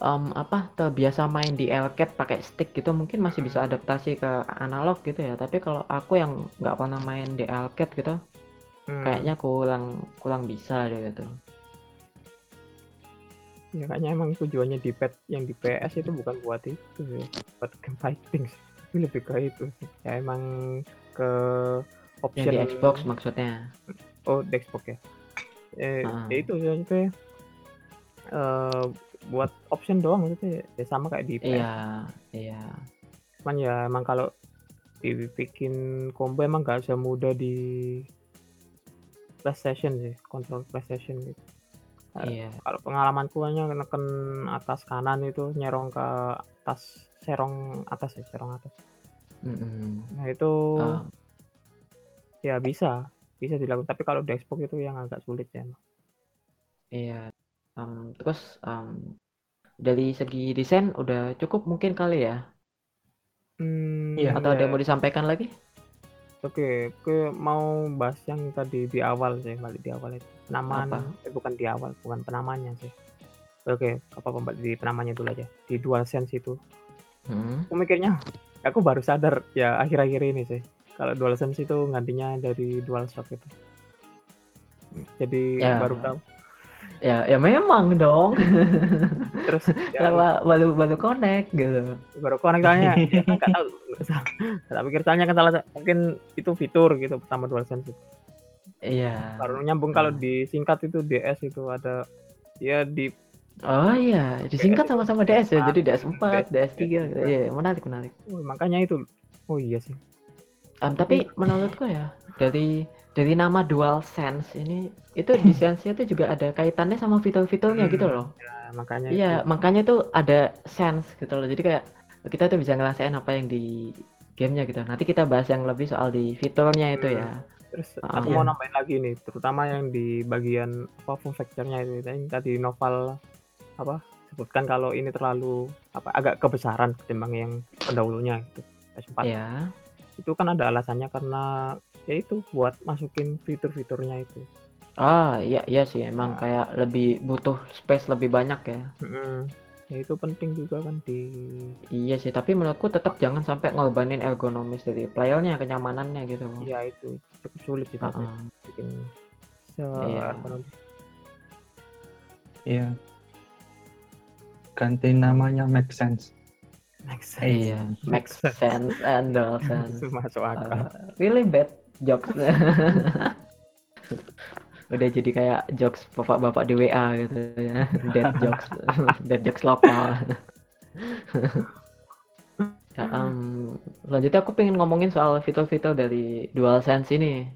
em, apa terbiasa main di arcade pakai stick gitu mungkin masih bisa adaptasi ke analog gitu ya. Tapi kalau aku yang nggak pernah main di arcade gitu, hmm, kayaknya kurang kurang bisa deh gitu. ya kayaknya emang tujuannya di pad yang di PS itu bukan buat itu sih, buat game fighting sih. Tapi lebih ke itu. Ya emang ke Yang option di Xbox maksudnya. Oh, di Xbox ya. Eh, Ah. ya itu ya itu ya. Eh, buat option doang itu ya, sama kayak di. Iya, iya. Cuman ya emang kalau dibikin combo emang gak semudah di PlayStation sih, kontrol PlayStation gitu. Ah, Iya. Kalau pengalamanku hanya neken atas kanan itu nyerong ke atas serong atas ya, serong atas. Mm-mm. Nah, itu Ah, ya bisa, bisa dilakukan. Tapi kalau di Xbox itu yang agak sulit ya. iya. Em, terus em, dari segi desain udah cukup mungkin kali ya? Hmm, Iya. Atau ada ya. yang mau disampaikan lagi? Oke, oke mau bahas yang tadi di awal sih, balik di awal itu. Penamaan, Apa? eh, bukan di awal, bukan penamaannya sih. Oke, apa apa di penamanya dulu aja. Di DualSense itu. Hmm. Aku mikirnya, aku baru sadar ya akhir-akhir ini sih. Kalau DualSense itu gantinya dari DualShock itu. Jadi Ya. baru tahu. Ya, ya memang dong. Terus ya, Kenapa baru baru connect gitu? baru connect soalnya. ya, kan nggak tahu. Tak pikir soalnya kan salah mungkin itu fitur gitu pertama DualSense itu. Iya. Baru nyambung kalau Hmm. disingkat itu DS itu ada ya di Oh iya, disingkat sama-sama DS ya. Jadi DS4, DS. DS3 gitu. Iya, menarik menarik. Oh, makanya itu Oh iya sih. Tapi menurutku ya dari dari nama DualSense ini itu di sense-nya itu juga ada kaitannya sama fitur-fiturnya gitu Hmm, loh. Ya, makanya Iya, itu. makanya tuh ada sense gitu loh. Jadi kayak kita tuh bisa ngerasain apa yang di gamenya gitu. Nanti kita bahas yang lebih soal di fiturnya itu Hmm. ya. Terus Ah, aku iya. mau nambahin lagi nih, terutama yang di bagian apa form factor-nya itu yang tadi novel apa sebutkan kalau ini terlalu apa agak kebesaran ketimbang yang pendahulunya gitu. PS4. Iya. Itu kan ada alasannya karena ya itu buat masukin fitur-fiturnya itu. Ah, iya iya sih emang Nah. kayak lebih butuh space lebih banyak ya. Mm-mm. Ya itu penting juga kan di Iya sih, tapi menurutku tetap jangan sampai ngorbanin ergonomis dari playernya, kenyamanannya gitu. ya itu cukup sulit sih Heeh. bikin se Iya. ergonomis. Iya. Ganti namanya make sense. Make sense. Iya, make sense and sense. Masuk akal. Uh, really bad jokes. Udah jadi kayak jokes bapak-bapak di WA gitu ya. Dead jokes, dead jokes lokal. Ya, em, selanjutnya aku pengen ngomongin soal fitur-fitur dari DualSense ini.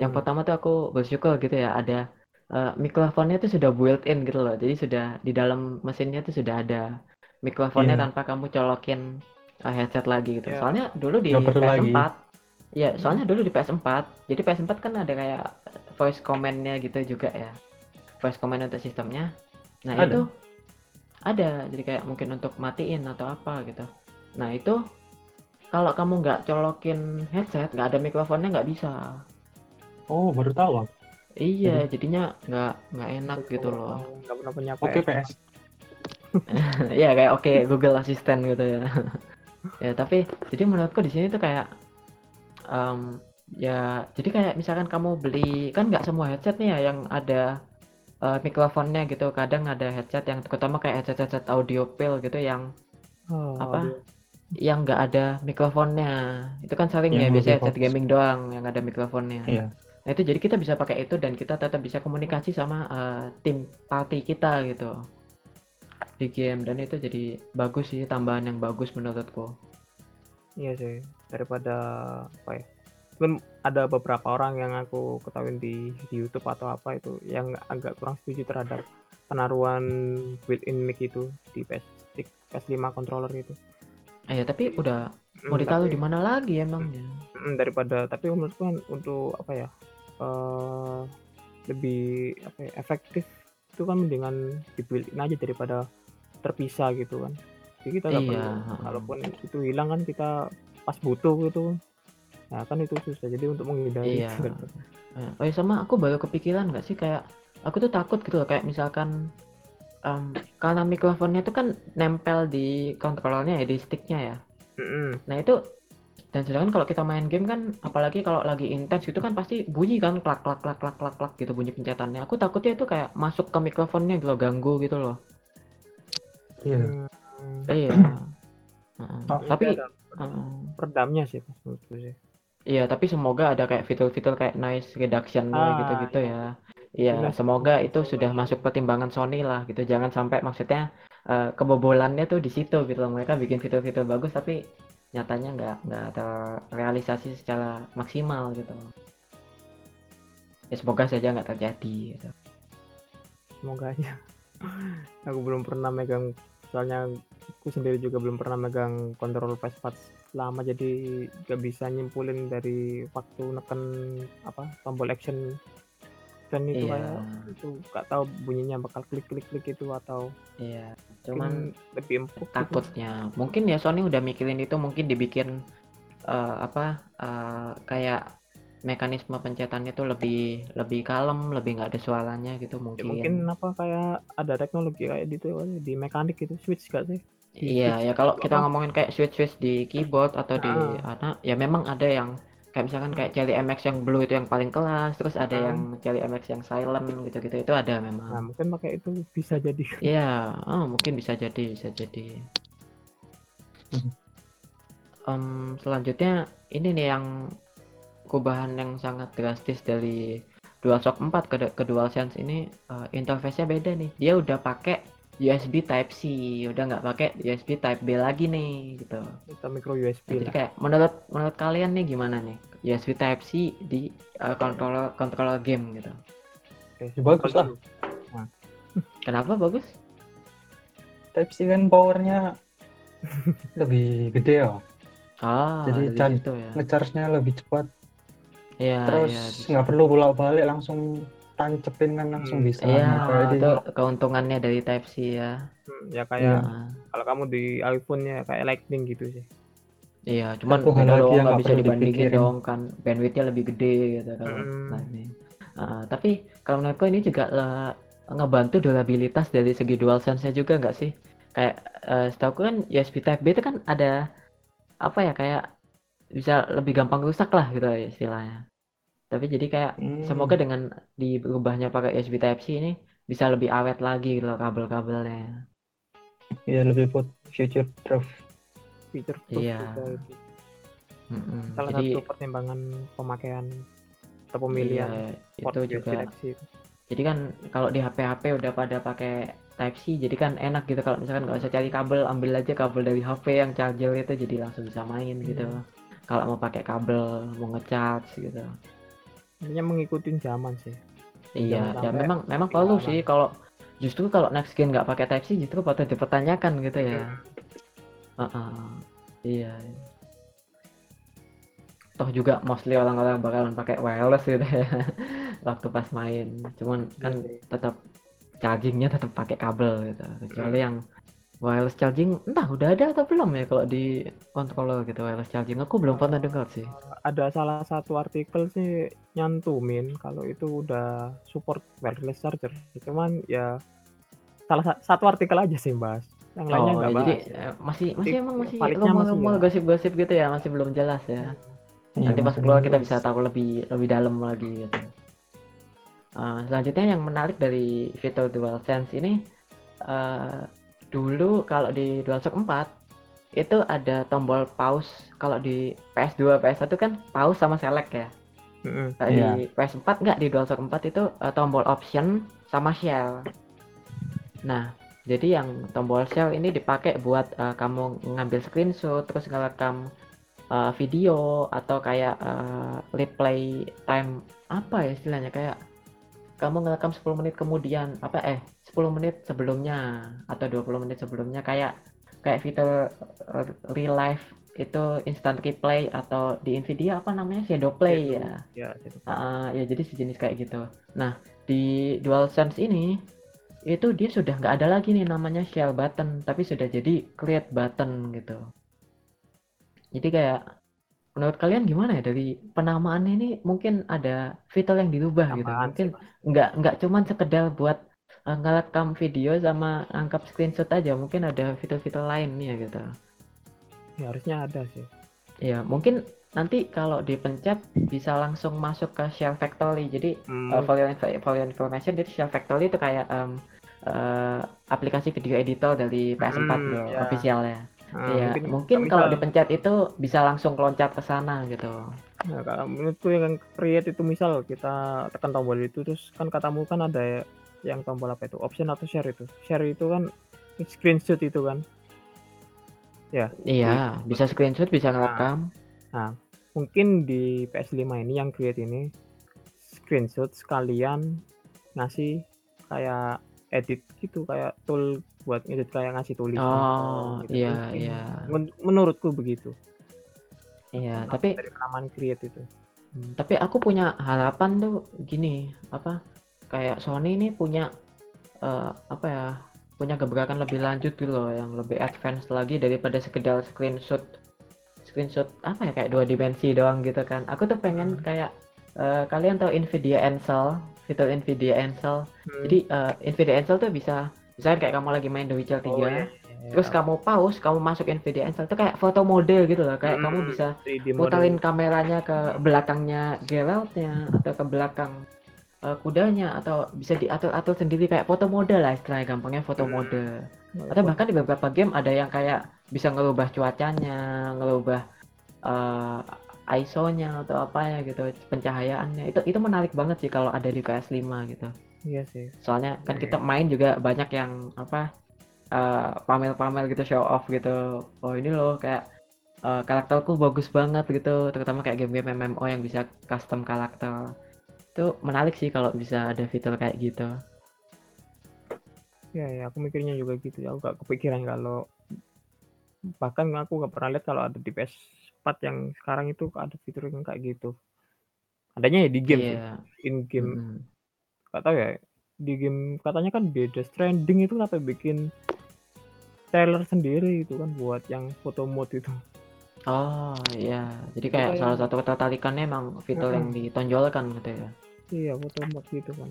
Yang Hmm. pertama tuh aku bersyukur gitu ya ada eh, mikrofonnya tuh sudah built-in gitu loh. Jadi sudah di dalam mesinnya tuh sudah ada mikrofonnya Iya. tanpa kamu colokin eh, headset lagi gitu. Iya. Soalnya dulu di Nggak perlu lagi. PS4, ya soalnya dulu di PS4, jadi PS4 kan ada kayak voice command-nya gitu juga ya. Voice command untuk sistemnya. Nah Ada. itu ada, jadi kayak mungkin untuk matiin atau apa gitu. Nah itu kalau kamu nggak colokin headset, nggak ada mikrofonnya nggak bisa. Oh, baru tahu. aku. Iya, jadinya nggak nggak enak Aku gitu loh. Nggak pernah punya Oke, PS. PS. Iya kayak oke Google Assistant gitu ya. ya tapi jadi menurutku di sini tuh kayak em, ya jadi kayak misalkan kamu beli kan nggak semua headset nih ya yang ada eh, mikrofonnya gitu. Kadang ada headset yang terutama kayak headset headset audio pill gitu yang Oh, Apa? aduh. yang nggak ada mikrofonnya. Itu kan sering ya Yang biasanya lebih headset gaming doang yang ada mikrofonnya. Iya. Nah itu jadi kita bisa pakai itu dan kita tetap bisa komunikasi sama eh, tim party kita gitu di game dan itu jadi bagus sih tambahan yang bagus menurutku. Iya sih, daripada apa ya? Mungkin ada beberapa orang yang aku ketahui di, di YouTube atau apa itu yang agak kurang setuju terhadap penaruhan built-in mic itu di PS stick PS5 controller itu. Eh tapi udah mau Hmm, ditaruh tapi- di mana lagi emangnya? Mm, daripada tapi menurutku kan untuk apa ya eh lebih apa ya, efektif itu kan mendingan di built-in aja daripada terpisah gitu kan jadi kita nggak Iya, perlu kalaupun itu hilang kan kita pas butuh gitu nah kan itu susah jadi untuk menghindari Iya. itu. Eh, Oh ya sama aku baru kepikiran nggak sih kayak aku tuh takut gitu loh kayak misalkan em, karena mikrofonnya itu kan nempel di kontrolnya ya di sticknya ya. Mm-mm. Nah itu dan sedangkan kalau kita main game kan apalagi kalau lagi intens gitu kan pasti bunyi kan klak klak klak klak klak klak gitu bunyi pencetannya. Aku takutnya itu kayak masuk ke mikrofonnya gitu loh, ganggu gitu loh. Iya. Hmm, Iya. Heeh. Oh, Tapi ada heeh. peredamnya sih menurutku sih iya tapi semoga ada kayak fitur-fitur kayak noise reduction Ah, gitu-gitu iya. ya. Iya, Jelas. semoga itu sudah masuk pertimbangan Sony lah gitu. Jangan sampai maksudnya eh, kebobolannya tuh di situ gitu loh. Mereka bikin fitur-fitur bagus tapi nyatanya nggak nggak terrealisasi secara maksimal gitu. Ya semoga saja nggak terjadi gitu. semoga aja aku belum pernah megang soalnya aku sendiri juga belum pernah megang kontrol PS4 lama jadi gak bisa nyimpulin dari waktu neken apa tombol action dan itu Iya. kayak itu gak tahu bunyinya bakal klik klik klik itu atau Iya, cuman lebih empuk gitu. takutnya mungkin ya Sony udah mikirin itu mungkin dibikin eh, apa eh, kayak mekanisme pencetannya tuh lebih lebih kalem lebih nggak ada suaranya gitu Ya, mungkin, mungkin apa kayak ada teknologi kayak gitu di mekanik gitu switch gak sih Di iya switch ya kalau itu kita ngomongin kayak switch switch di keyboard atau di Ah. ana ya memang ada yang kayak misalkan kayak Cherry MX yang blue itu yang paling kelas terus ada Ah. yang Cherry MX yang silent gitu-gitu itu ada nah memang mungkin pakai itu bisa jadi Iya, oh, mungkin bisa jadi, bisa jadi. Em, selanjutnya ini nih yang perubahan yang sangat drastis dari DualShock 4 ke, ke DualSense ini eh, interface-nya beda nih. Dia udah pakai USB Type C udah nggak pakai USB Type B lagi nih gitu Kita micro USB Nah, jadi kayak menurut menurut kalian nih gimana nih USB Type C di uh, controller controller game gitu Oke, bagus lah. dulu. kenapa bagus Type C kan powernya lebih gede ya. ah Jadi dari can- situ ya Ngecharge-nya lebih cepat. Iya, Terus nggak perlu bolak-balik langsung tancepin kan langsung Hmm, bisa. Iya, Nah, kayak di- itu keuntungannya dari Type C ya. Hmm, ya kayak Nah, kalau kamu di iPhone-nya kayak Lightning gitu sih. iya, cuman hal beda nggak bisa dibandingin dipikirin. dong kan bandwidthnya lebih gede gitu kalau Hmm. Lightning. Ah, tapi kalau menurutku ini juga lah, ngebantu durabilitas dari segi DualSense-nya juga nggak sih? Kayak eh, setahu kan USB Type B itu kan ada apa ya kayak bisa lebih gampang rusak lah gitu ya istilahnya. Tapi jadi kayak Hmm, semoga dengan diubahnya pakai USB Type C ini bisa lebih awet lagi gitu loh kabel-kabelnya. ya lebih buat future proof. Feature proof Iya. juga itu. Mm-mm. Salah Jadi satu pertimbangan pemakaian atau pemilihan iya, port itu USB juga. Type C itu. Jadi kan kalau di HP-HP udah pada pakai Type C, jadi kan enak gitu kalau misalkan nggak usah cari kabel, ambil aja kabel dari HP yang charger itu jadi langsung bisa main gitu. Kalau mau pakai kabel, mau ngecharge gitu. Intinya mengikuti zaman sih. Iya, Jangan ya memang memang perlu sih kalau justru kalau next gen nggak pakai Type C justru patut dipertanyakan gitu ya. Hmm. Heeh. Iya. Toh juga mostly orang-orang bakalan pakai wireless gitu ya waktu pas main. Cuman kan Iya tetap chargingnya tetap pakai kabel gitu. Kecuali yang wireless charging entah udah ada atau belum ya kalau di controller gitu wireless charging. Aku belum pernah dengar sih. ada salah satu artikel sih nyantumin kalau itu udah support wireless charger. Cuman ya salah sa- satu artikel aja sih bahas. Yang lainnya Oh, nggak ya, bahas. jadi eh, masih masih emang masih rumor-rumor ya. gosip-gosip gitu ya, masih belum jelas ya. Iya, Nanti pas keluar kita bisa tahu lebih lebih dalam lagi gitu. Uh, selanjutnya yang menarik dari fitur DualSense ini uh, dulu kalau di DualShock 4 itu ada tombol pause kalau di PS2 PS1 kan pause sama select ya. Kalau Iya. di PS4 nggak di DualShock 4 itu uh, tombol option sama shell. Nah, jadi yang tombol shell ini dipakai buat uh, kamu ngambil screenshot terus ngerekam uh, video atau kayak uh, replay time apa ya istilahnya kayak kamu ngerekam 10 menit kemudian apa eh 10 menit sebelumnya atau 20 menit sebelumnya kayak kayak fitur uh, real life itu instant replay atau di Nvidia apa namanya shadow play ya Ya. Ah, ya jadi sejenis kayak gitu. Nah di DualSense ini itu dia sudah nggak ada lagi nih namanya share button, tapi sudah jadi create button gitu. Jadi kayak menurut kalian gimana ya dari penamaannya ini mungkin ada fitur yang dirubah gitu. Mungkin nggak nggak cuman sekedar buat uh, ngerekam video sama angkap screenshot aja, mungkin ada fitur-fitur lainnya gitu. Ya, harusnya ada sih. Ya mungkin nanti kalau dipencet bisa langsung masuk ke share factory. Jadi Hmm, uh, for your information jadi Shell Factory itu kayak em, eh, aplikasi video editor dari PS4 Hmm, loh, ya. officialnya. nah, Iya, mungkin, misal- kalau dipencet itu bisa langsung loncat ke sana gitu. Nah, kalau menurutku yang create itu misal kita tekan tombol itu terus kan katamu kan ada yang tombol apa itu option atau share itu share itu kan screenshot itu kan Iya, bisa screenshot, bisa ngerekam. mungkin di PS5 ini yang create ini screenshot sekalian ngasih kayak edit gitu kayak tool buat edit kayak ngasih tulisan Oh, gitu. iya, Mungkin. iya. Men- menurutku begitu Iya, tapi dari penamaan create itu Hmm, tapi aku punya harapan tuh gini, apa kayak Sony ini punya eh, apa ya? Punya gebrakan lebih lanjut gitu loh, yang lebih advance lagi daripada sekedar screenshot screenshot apa ya kayak dua dimensi doang gitu kan. Aku tuh pengen kayak eh, kalian tahu Nvidia Ansel, fitur Nvidia Ansel. Hmm. Jadi eh, Nvidia Ansel tuh bisa misalnya kayak kamu lagi main The Witcher 3, Oh, iya. terus kamu pause, kamu masuk Nvidia Ansel tuh kayak foto model gitu loh, kayak kamu Hmm, bisa 3D model. puterin kameranya ke belakangnya Geraltnya atau ke belakang eh, kudanya atau bisa diatur-atur sendiri kayak foto model lah istilahnya gampangnya foto Hmm. model atau bahkan di beberapa game ada yang kayak bisa ngerubah cuacanya ngerubah eh, ISO-nya atau apa ya gitu pencahayaannya. Itu itu menarik banget sih kalau ada di PS5 gitu. Iya sih. Soalnya kan kita main juga banyak yang apa eh, pamer-pamer gitu show off gitu. Oh ini loh kayak eh, karakterku bagus banget gitu. Terutama kayak game-game MMO yang bisa custom karakter itu menarik sih kalau bisa ada fitur kayak gitu. Ya ya aku mikirnya juga gitu. Ya aku gak kepikiran kalau bahkan aku gak pernah lihat kalau ada di PS4 yang sekarang itu ada fitur yang kayak gitu. Adanya ya di game sih iya in game. Mm-mm. gak tahu ya di game katanya kan beda Stranding itu sampai bikin trailer sendiri itu kan buat yang foto mode itu. Oh iya. Jadi kayak kayak salah satu ketertarikannya emang fitur yang ditonjolkan gitu ya iya foto mode gitu kan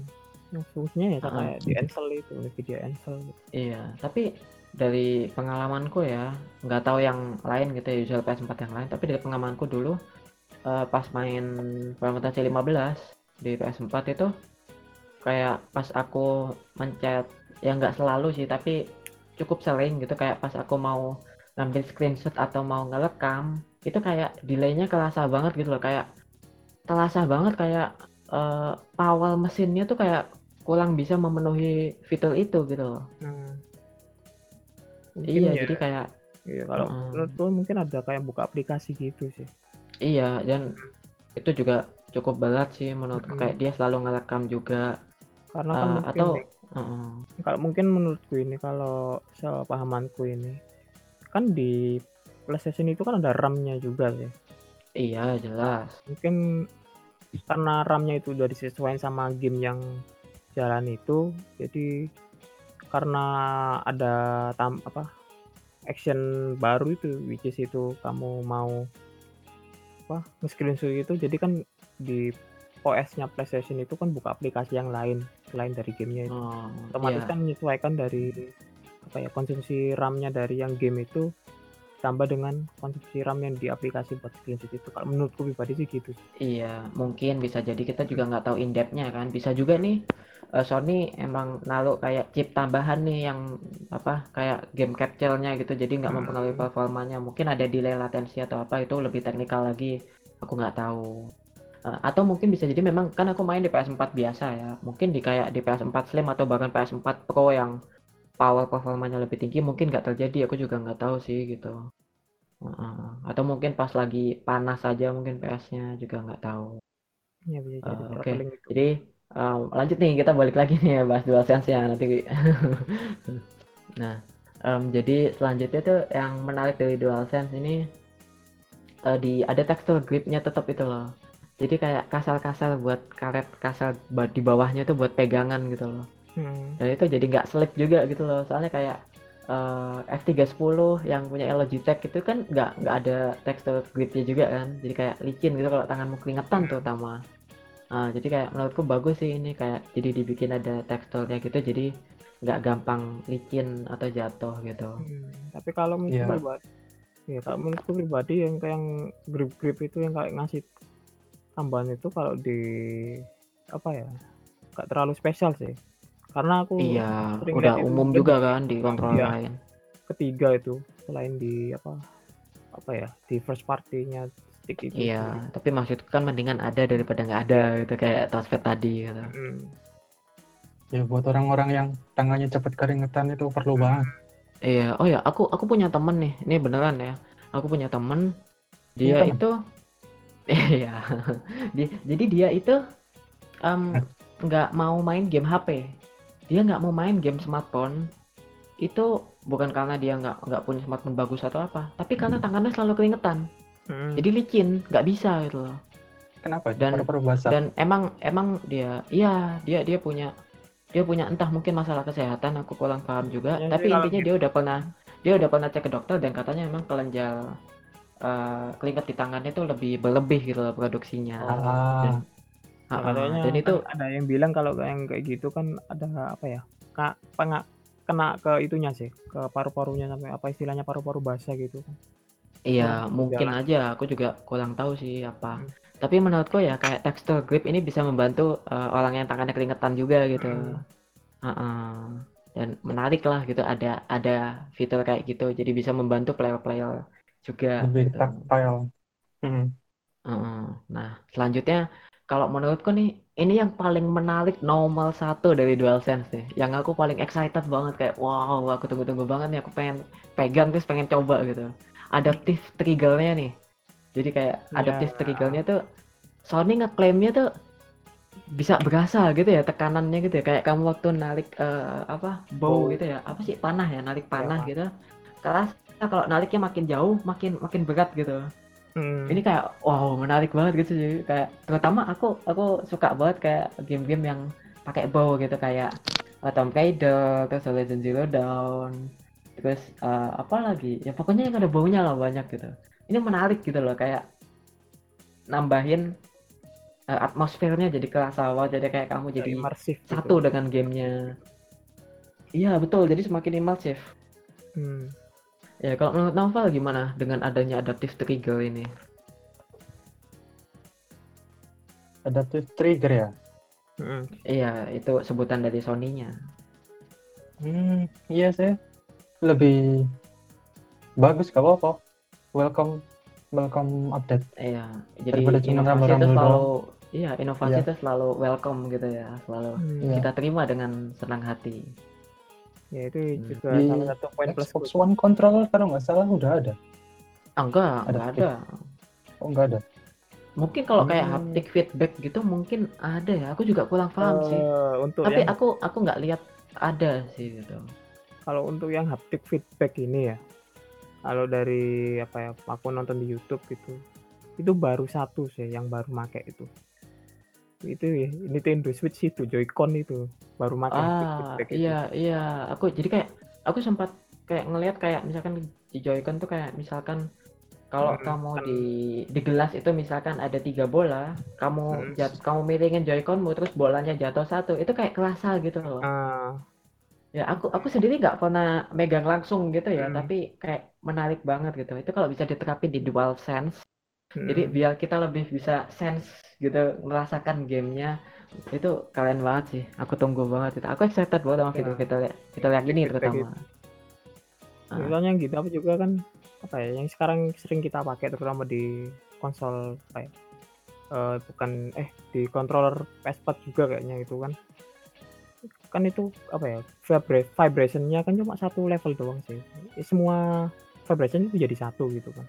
yang fungsinya ya Heeh. kayak di Ansel itu Nvidia Ansel gitu. Iya, tapi dari pengalamanku ya, nggak tahu yang lain gitu ya, usual PS4 yang lain, tapi dari pengalamanku dulu eh, pas main Final Fantasy 15 di PS4 itu kayak pas aku mencet ya nggak selalu sih, tapi cukup sering gitu kayak pas aku mau ngambil screenshot atau mau ngerekam itu kayak delaynya kerasa banget gitu loh kayak terasa banget kayak power mesinnya tuh kayak kurang bisa memenuhi fitur itu gitu loh. Hmm. mungkin Iya, ya jadi kayak iya kalau Heeh. menurutku mungkin ada kayak buka aplikasi gitu sih iya dan itu juga cukup berat sih menurutku Mm-mm. kayak dia selalu ngerekam juga karena kan eh, mungkin atau nih, Heeh. kalau mungkin menurutku ini kalau sepahamanku ini kan di PlayStation itu kan ada RAM-nya juga sih iya jelas mungkin karena RAM-nya itu udah disesuaikan sama game yang jalan itu jadi karena ada tam apa action baru itu which is itu kamu mau apa nge-screenshot itu jadi kan di OS-nya PlayStation itu kan buka aplikasi yang lain selain dari gamenya itu. Oh otomatis iya. kan menyesuaikan dari apa ya konsumsi RAM-nya dari yang game itu tambah dengan konsumsi RAM yang di aplikasi buat screenshot itu. Kalau menurutku pribadi sih gitu iya mungkin bisa jadi kita juga nggak tahu in depth-nya kan. Bisa juga nih eh, Sony emang naruh kayak chip tambahan nih yang apa kayak game capture-nya gitu. Jadi nggak mempengaruhi Hmm. performanya. Mungkin ada delay latensi atau apa itu lebih teknikal lagi. Aku nggak tahu. Eh, atau mungkin bisa jadi memang kan aku main di PS4 biasa ya. Mungkin di kayak di PS4 Slim atau bahkan PS4 Pro yang power performanya lebih tinggi mungkin nggak terjadi aku juga nggak tahu sih gitu. Heeh. atau mungkin pas lagi panas saja mungkin PS-nya juga nggak tahu. Ya bisa jadi Eh, oke itu. jadi em, lanjut nih kita balik lagi nih ya bahas DualSense ya nanti. Nah em, jadi selanjutnya tuh yang menarik dari DualSense ini eh, di ada tekstur gripnya tetap itu loh. Jadi kayak kasar-kasar buat karet kasar di bawahnya tuh buat pegangan gitu loh Hmm. dan itu jadi nggak slip juga gitu loh. Soalnya kayak eh, F310 yang punya Logitech itu kan nggak nggak ada tekstur gripnya juga kan. Jadi kayak licin gitu kalau tanganmu keringetan terutama Nah, jadi kayak menurutku bagus sih ini kayak jadi dibikin ada teksturnya gitu jadi nggak gampang licin atau jatuh gitu. Hmm, tapi kalau menurutku Iya. pribadi ya kalau menurutku pribadi yang kayak yang grip-grip itu yang kayak ngasih tambahan itu kalau di apa ya nggak terlalu spesial sih karena aku iya sering udah itu umum mungkin juga kan di kontrol Iya. lain ketiga itu selain di apa apa ya di first party-nya stick itu iya tapi maksudku kan mendingan ada daripada nggak ada gitu kayak touchpad tadi gitu Hmm. Ya buat orang-orang yang tangannya cepat keringetan itu perlu banget. Iya, oh ya, aku aku punya temen nih, ini beneran ya. Aku punya temen, dia temen? itu, iya, Di- jadi dia itu em, nggak mau main game HP, dia nggak mau main game smartphone. Itu bukan karena dia nggak nggak punya smartphone bagus atau apa, tapi karena tangannya selalu keringetan, Hmm. jadi licin, nggak bisa gitu loh. Kenapa? Dan- Dan, emang emang dia, iya dia dia punya dia punya entah mungkin masalah kesehatan, aku kurang paham juga. Ya, tapi intinya dia udah pernah dia udah pernah cek ke dokter dan katanya emang kelenjar eh, keringat di tangannya itu lebih berlebih gitu loh produksinya. Ah, Dan, Ya, Ah, ah, katanya dan itu kan ada yang bilang kalau yang kayak gitu kan ada apa ya kak pengak kena ke itunya sih ke paru-parunya sampai apa istilahnya paru-paru basah gitu kan iya Oh, mungkin jalan. aja aku juga kurang tahu sih apa. Hmm. Tapi menurutku ya kayak texture grip ini bisa membantu eh, orang yang tangannya keringetan juga gitu. Hmm. Ah, ah. Dan menarik lah gitu ada ada fitur kayak gitu jadi bisa membantu player-player juga lebih gitu. tactile. Hmm. Heeh. Nah, selanjutnya kalau menurutku nih ini yang paling menarik nomor satu dari DualSense nih. Yang aku paling excited banget kayak wow, aku tunggu-tunggu banget nih. Aku pengen pegang terus pengen coba gitu. Adaptive triggernya nih. Jadi kayak adaptive Ya. triggernya tuh Sony ngeklaimnya tuh bisa berasa gitu ya tekanannya gitu ya kayak kamu waktu narik eh, apa bow gitu ya apa sih panah ya narik panah panah. gitu keras kalau nariknya makin jauh makin makin berat gitu Hmm. ini kayak wow menarik banget gitu sih. Kayak terutama aku aku suka banget kayak game-game yang pakai bow gitu. Kayak uh, Tomb Raider terus Horizon Zero Dawn terus uh, apa lagi? Ya pokoknya yang ada baunya lah banyak gitu. Ini menarik gitu loh kayak nambahin uh, atmosfernya jadi kerasa banget. Jadi kayak kamu jadi imersif gitu. satu dengan gamenya. Iya betul. Jadi semakin imersif Hmm. Ya kalau menurut Novel gimana dengan adanya adaptive trigger ini Adaptive trigger ya. Hmm. Iya, itu sebutan dari Sony-nya. Hmm, iya sih. Lebih bagus gak apa-apa. Welcome welcome update. Iya, jadi Daripada cuma inovasi itu selalu iya, inovasi Iya. itu selalu welcome gitu ya, selalu Hmm. Iya. kita terima dengan senang hati. Ya itu Hmm. juga Di salah satu poin plus Xbox One controller kalau nggak salah udah ada. Ah, enggak, Ada enggak ada. Oh nggak ada. Mungkin kalau kayak Hmm. haptic feedback gitu mungkin ada ya. Aku juga kurang paham sih. Eh, untuk Tapi yang aku aku nggak lihat ada sih gitu. kalau untuk yang haptic feedback ini ya kalau dari apa ya aku nonton di YouTube gitu itu baru satu sih yang baru make itu itu ya Nintendo Switch itu Joy-Con itu baru haptic Ah, feedback itu. iya, iya. Aku jadi kayak aku sempat kayak ngelihat kayak misalkan di Joy-Con tuh kayak misalkan kalau Hmm, kamu di di gelas itu misalkan ada tiga bola, kamu Hmm. jat, kamu miringin Joy-Conmu terus bolanya jatuh satu, itu kayak kerasa gitu loh. Ah, Ya aku aku sendiri nggak pernah megang langsung gitu ya, Hmm. tapi kayak menarik banget gitu. Itu kalau bisa diterapin di DualSense, jadi biar kita lebih bisa sense gitu merasakan gamenya itu keren banget sih. Aku tunggu banget itu. Aku excited banget sama Ya. fitur-fitur fitur yang ini Feedback terutama. Ah. misalnya gitu apa juga kan apa ya yang sekarang sering kita pakai terutama di konsol apa ya eh, bukan eh di controller PS4 juga kayaknya itu kan kan itu apa ya vibra- vibrationnya kan cuma satu level doang sih semua vibration itu jadi satu gitu kan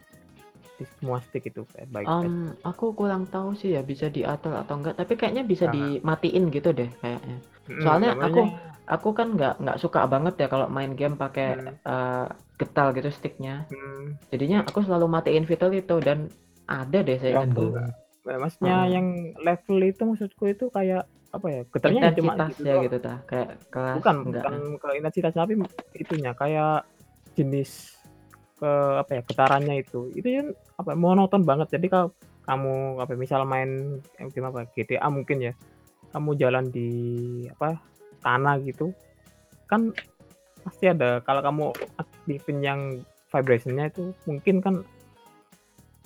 di semua stick itu kayak baik Em, aku kurang tahu sih ya bisa diatur atau enggak, tapi kayaknya bisa Nah. dimatiin gitu deh kayaknya. Soalnya namanya- Aku kan nggak nggak suka banget ya kalau main game pakai Hmm. eh, getal gitu sticknya. mm, Jadinya aku selalu matiin fitur itu dan ada deh saya nah, maksudnya Hmm. yang level itu maksudku itu kayak apa ya getarnya ya cuma gitu ya doang. gitu ta, kayak kelas bukan enggak. bukan ke intensitas tapi itunya kayak jenis ke apa ya getarannya itu. Itu kan apa monoton banget. Jadi kalau kamu apa misal main game apa GTA mungkin ya kamu jalan di apa tanah gitu kan pasti ada. Kalau kamu aktifin yang vibrationnya itu mungkin kan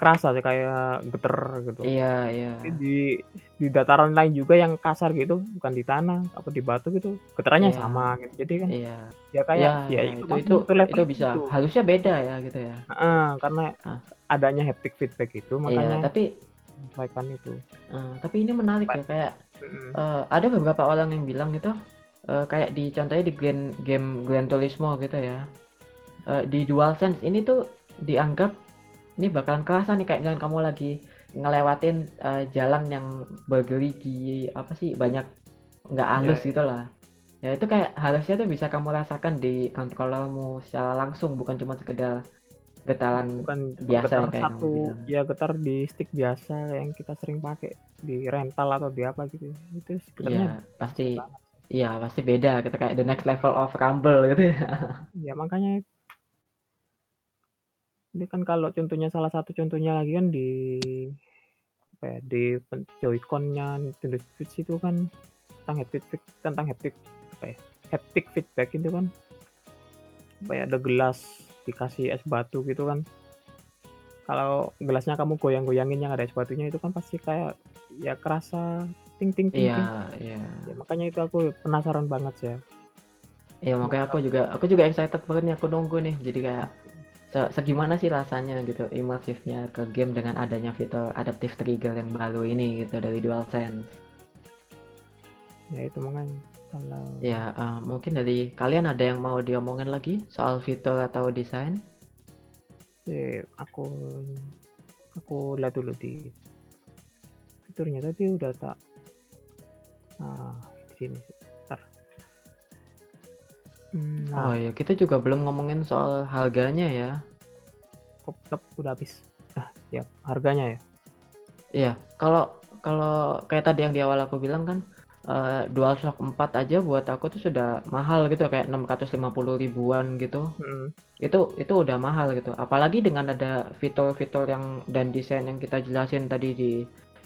kerasa sih kayak geter gitu Iya, iya. Di di dataran lain juga yang kasar gitu bukan di tanah apa di batu gitu getarannya Iya. sama gitu jadi kan Iya. ya kayak Ya, ya, ya, itu, itu itu itu itu bisa itu. harusnya beda ya gitu ya. Heeh, karena Ah. adanya haptic feedback itu Iya, makanya tapi menyesuaikan itu eh, tapi ini menarik ya kayak Mm, eh, ada beberapa orang yang bilang gitu eh, kayak di contohnya di game game Gran Turismo gitu ya. Eh, di DualSense ini tuh dianggap ini bakalan kerasa nih kayak misalkan kamu lagi ngelewatin eh, jalan yang bergerigi apa sih banyak nggak halus Iya, gitu lah. Ya itu kayak harusnya tuh bisa kamu rasakan di controllermu secara langsung bukan cuma sekedar getaran bukan biasa getar kayak satu bilang. ya getar di stick biasa yang kita sering pakai di rental atau di apa gitu itu sebenarnya Iya, pasti iya pasti beda gitu kayak the next level of rumble gitu ya. ya makanya ini kan kalau contohnya salah satu contohnya lagi kan di apa ya, di Joy-Con-nya Nintendo Switch itu kan tentang haptic tentang haptic apa ya, haptic feedback itu kan apa ya, ada gelas dikasih es batu gitu kan kalau gelasnya kamu goyang-goyangin yang ada es batunya itu kan pasti kayak ya kerasa ting ting ting ting. Iya, iya. Ya, makanya itu aku penasaran banget sih ya Iya, makanya aku juga aku juga excited banget nih aku nunggu nih. Jadi kayak se- segimana sih rasanya gitu imersifnya ke game dengan adanya fitur adaptive trigger yang baru ini gitu dari DualSense. ya itu makanya kalau Ya, eh, mungkin dari kalian ada yang mau diomongin lagi soal fitur atau desain? eh, aku aku lihat dulu di fiturnya tadi udah tak ah di sini Bentar. Hmm, Oh ya, kita juga belum ngomongin soal harganya ya. kop udah habis ah ya harganya ya Iya, kalau kalau kayak tadi yang di awal aku bilang kan eh, DualShock 4 aja buat aku tuh sudah mahal gitu kayak 650 ribuan gitu. Mm, Itu itu udah mahal gitu. Apalagi dengan ada fitur-fitur yang dan desain yang kita jelasin tadi di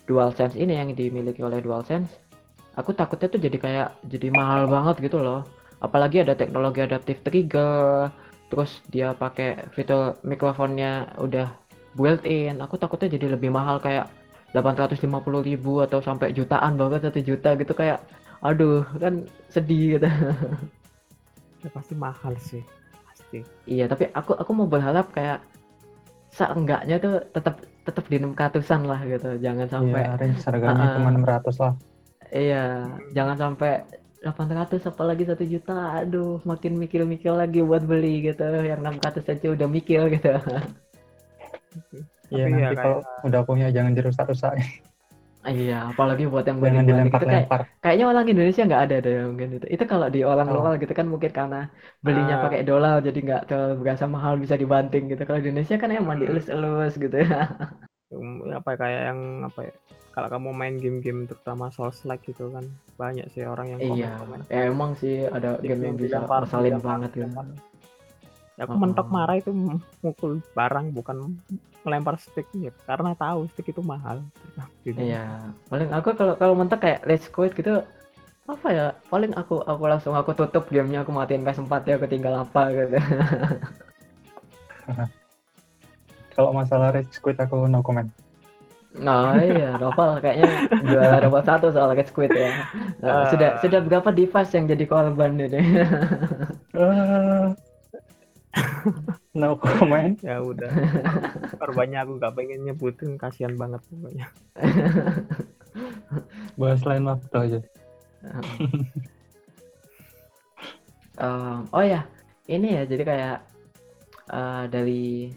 DualSense ini yang dimiliki oleh DualSense. Aku takutnya tuh jadi kayak jadi mahal banget gitu loh. Apalagi ada teknologi adaptive trigger, terus dia pakai fitur mikrofonnya udah built-in. Aku takutnya jadi lebih mahal kayak 850 ribu atau sampai jutaan bahkan satu juta gitu kayak aduh kan sedih gitu. ya pasti mahal sih pasti Iya, tapi aku aku mau berharap kayak seenggaknya tuh tetap tetap di 600-an lah gitu. Jangan sampai Iya, range harganya Ah, cuma ah. 600 lah. iya, jangan sampai 800 apalagi satu juta. Aduh, makin mikir-mikir lagi buat beli gitu. Yang 600 aja udah mikir gitu. Iya, ya nanti kalau udah punya jangan dirusak-rusak. Iya, apalagi buat yang Jangan beli-beli gitu kayak kayaknya orang Indonesia nggak ada deh mungkin itu. Itu kalau di orang Oh. luar gitu kan mungkin karena belinya Ah. pakai dolar jadi nggak terlalu berasa mahal bisa dibanting gitu. Kalau di Indonesia kan emang Hmm. dielus-elus gitu ya. Um, apa kayak yang apa ya kalau kamu main game-game terutama Souls like gitu kan banyak sih orang yang Iya, komen-komen ya emang sih ada Stick game yang bisa dilempar, banget gitu. Ya, aku Oh. mentok marah itu mukul barang bukan melempar stick ya karena tahu stick itu mahal Gitu. Iya, paling aku kalau kalau mentok kayak Let's Quit gitu apa ya? Paling aku aku langsung aku tutup gamenya, aku matiin PS4 ya, aku tinggal apa gitu. Kalau masalah Rage Quit aku no comment. Nah iya, Novel kayaknya juara nomor satu soal Let's Quit ya. Nah, Ah. sudah sudah berapa device yang jadi korban ini? Ah. no comment. ya udah korbannya aku gak pengen nyebutin kasihan banget pokoknya Bahas lain waktu aja. Em, oh ya, ini ya jadi kayak eh, dari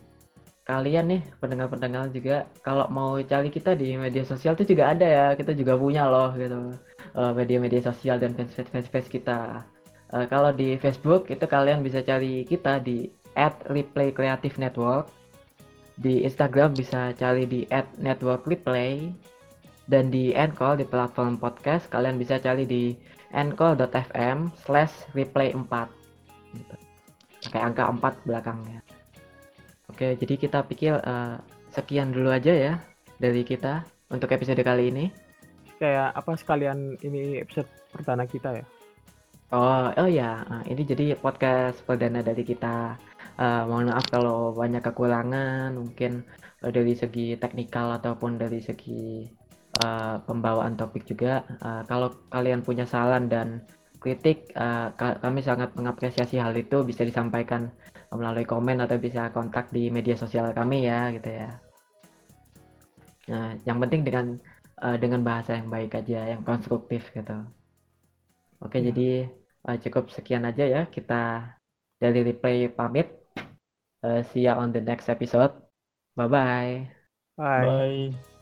kalian nih pendengar-pendengar juga kalau mau cari kita di media sosial tuh juga ada ya kita juga punya loh gitu eh, media-media sosial dan fanspage kita. Eh, kalau di Facebook itu kalian bisa cari kita di @replaycreative_network di Instagram bisa cari di @networkreplay dan di Anchor di platform podcast kalian bisa cari di anchor.fm slash replay 4 gitu. pakai angka 4 belakangnya oke jadi kita pikir eh, sekian dulu aja ya dari kita untuk episode kali ini. Kayak apa sekalian ini episode perdana kita ya? Oh oh ya eh, ini jadi podcast perdana dari kita. Eh, mohon maaf kalau banyak kekurangan mungkin eh, dari segi teknikal ataupun dari segi eh, pembawaan topik juga. Eh, kalau kalian punya saran dan kritik ka- kami sangat mengapresiasi hal itu bisa disampaikan melalui komen atau bisa kontak di media sosial kami ya gitu ya. Nah yang penting dengan eh, dengan bahasa yang baik aja yang konstruktif gitu. Oke Ya. jadi eh, cukup sekian aja ya kita dari replay pamit. Eh, see ya on the next episode. Bye bye bye. Bye.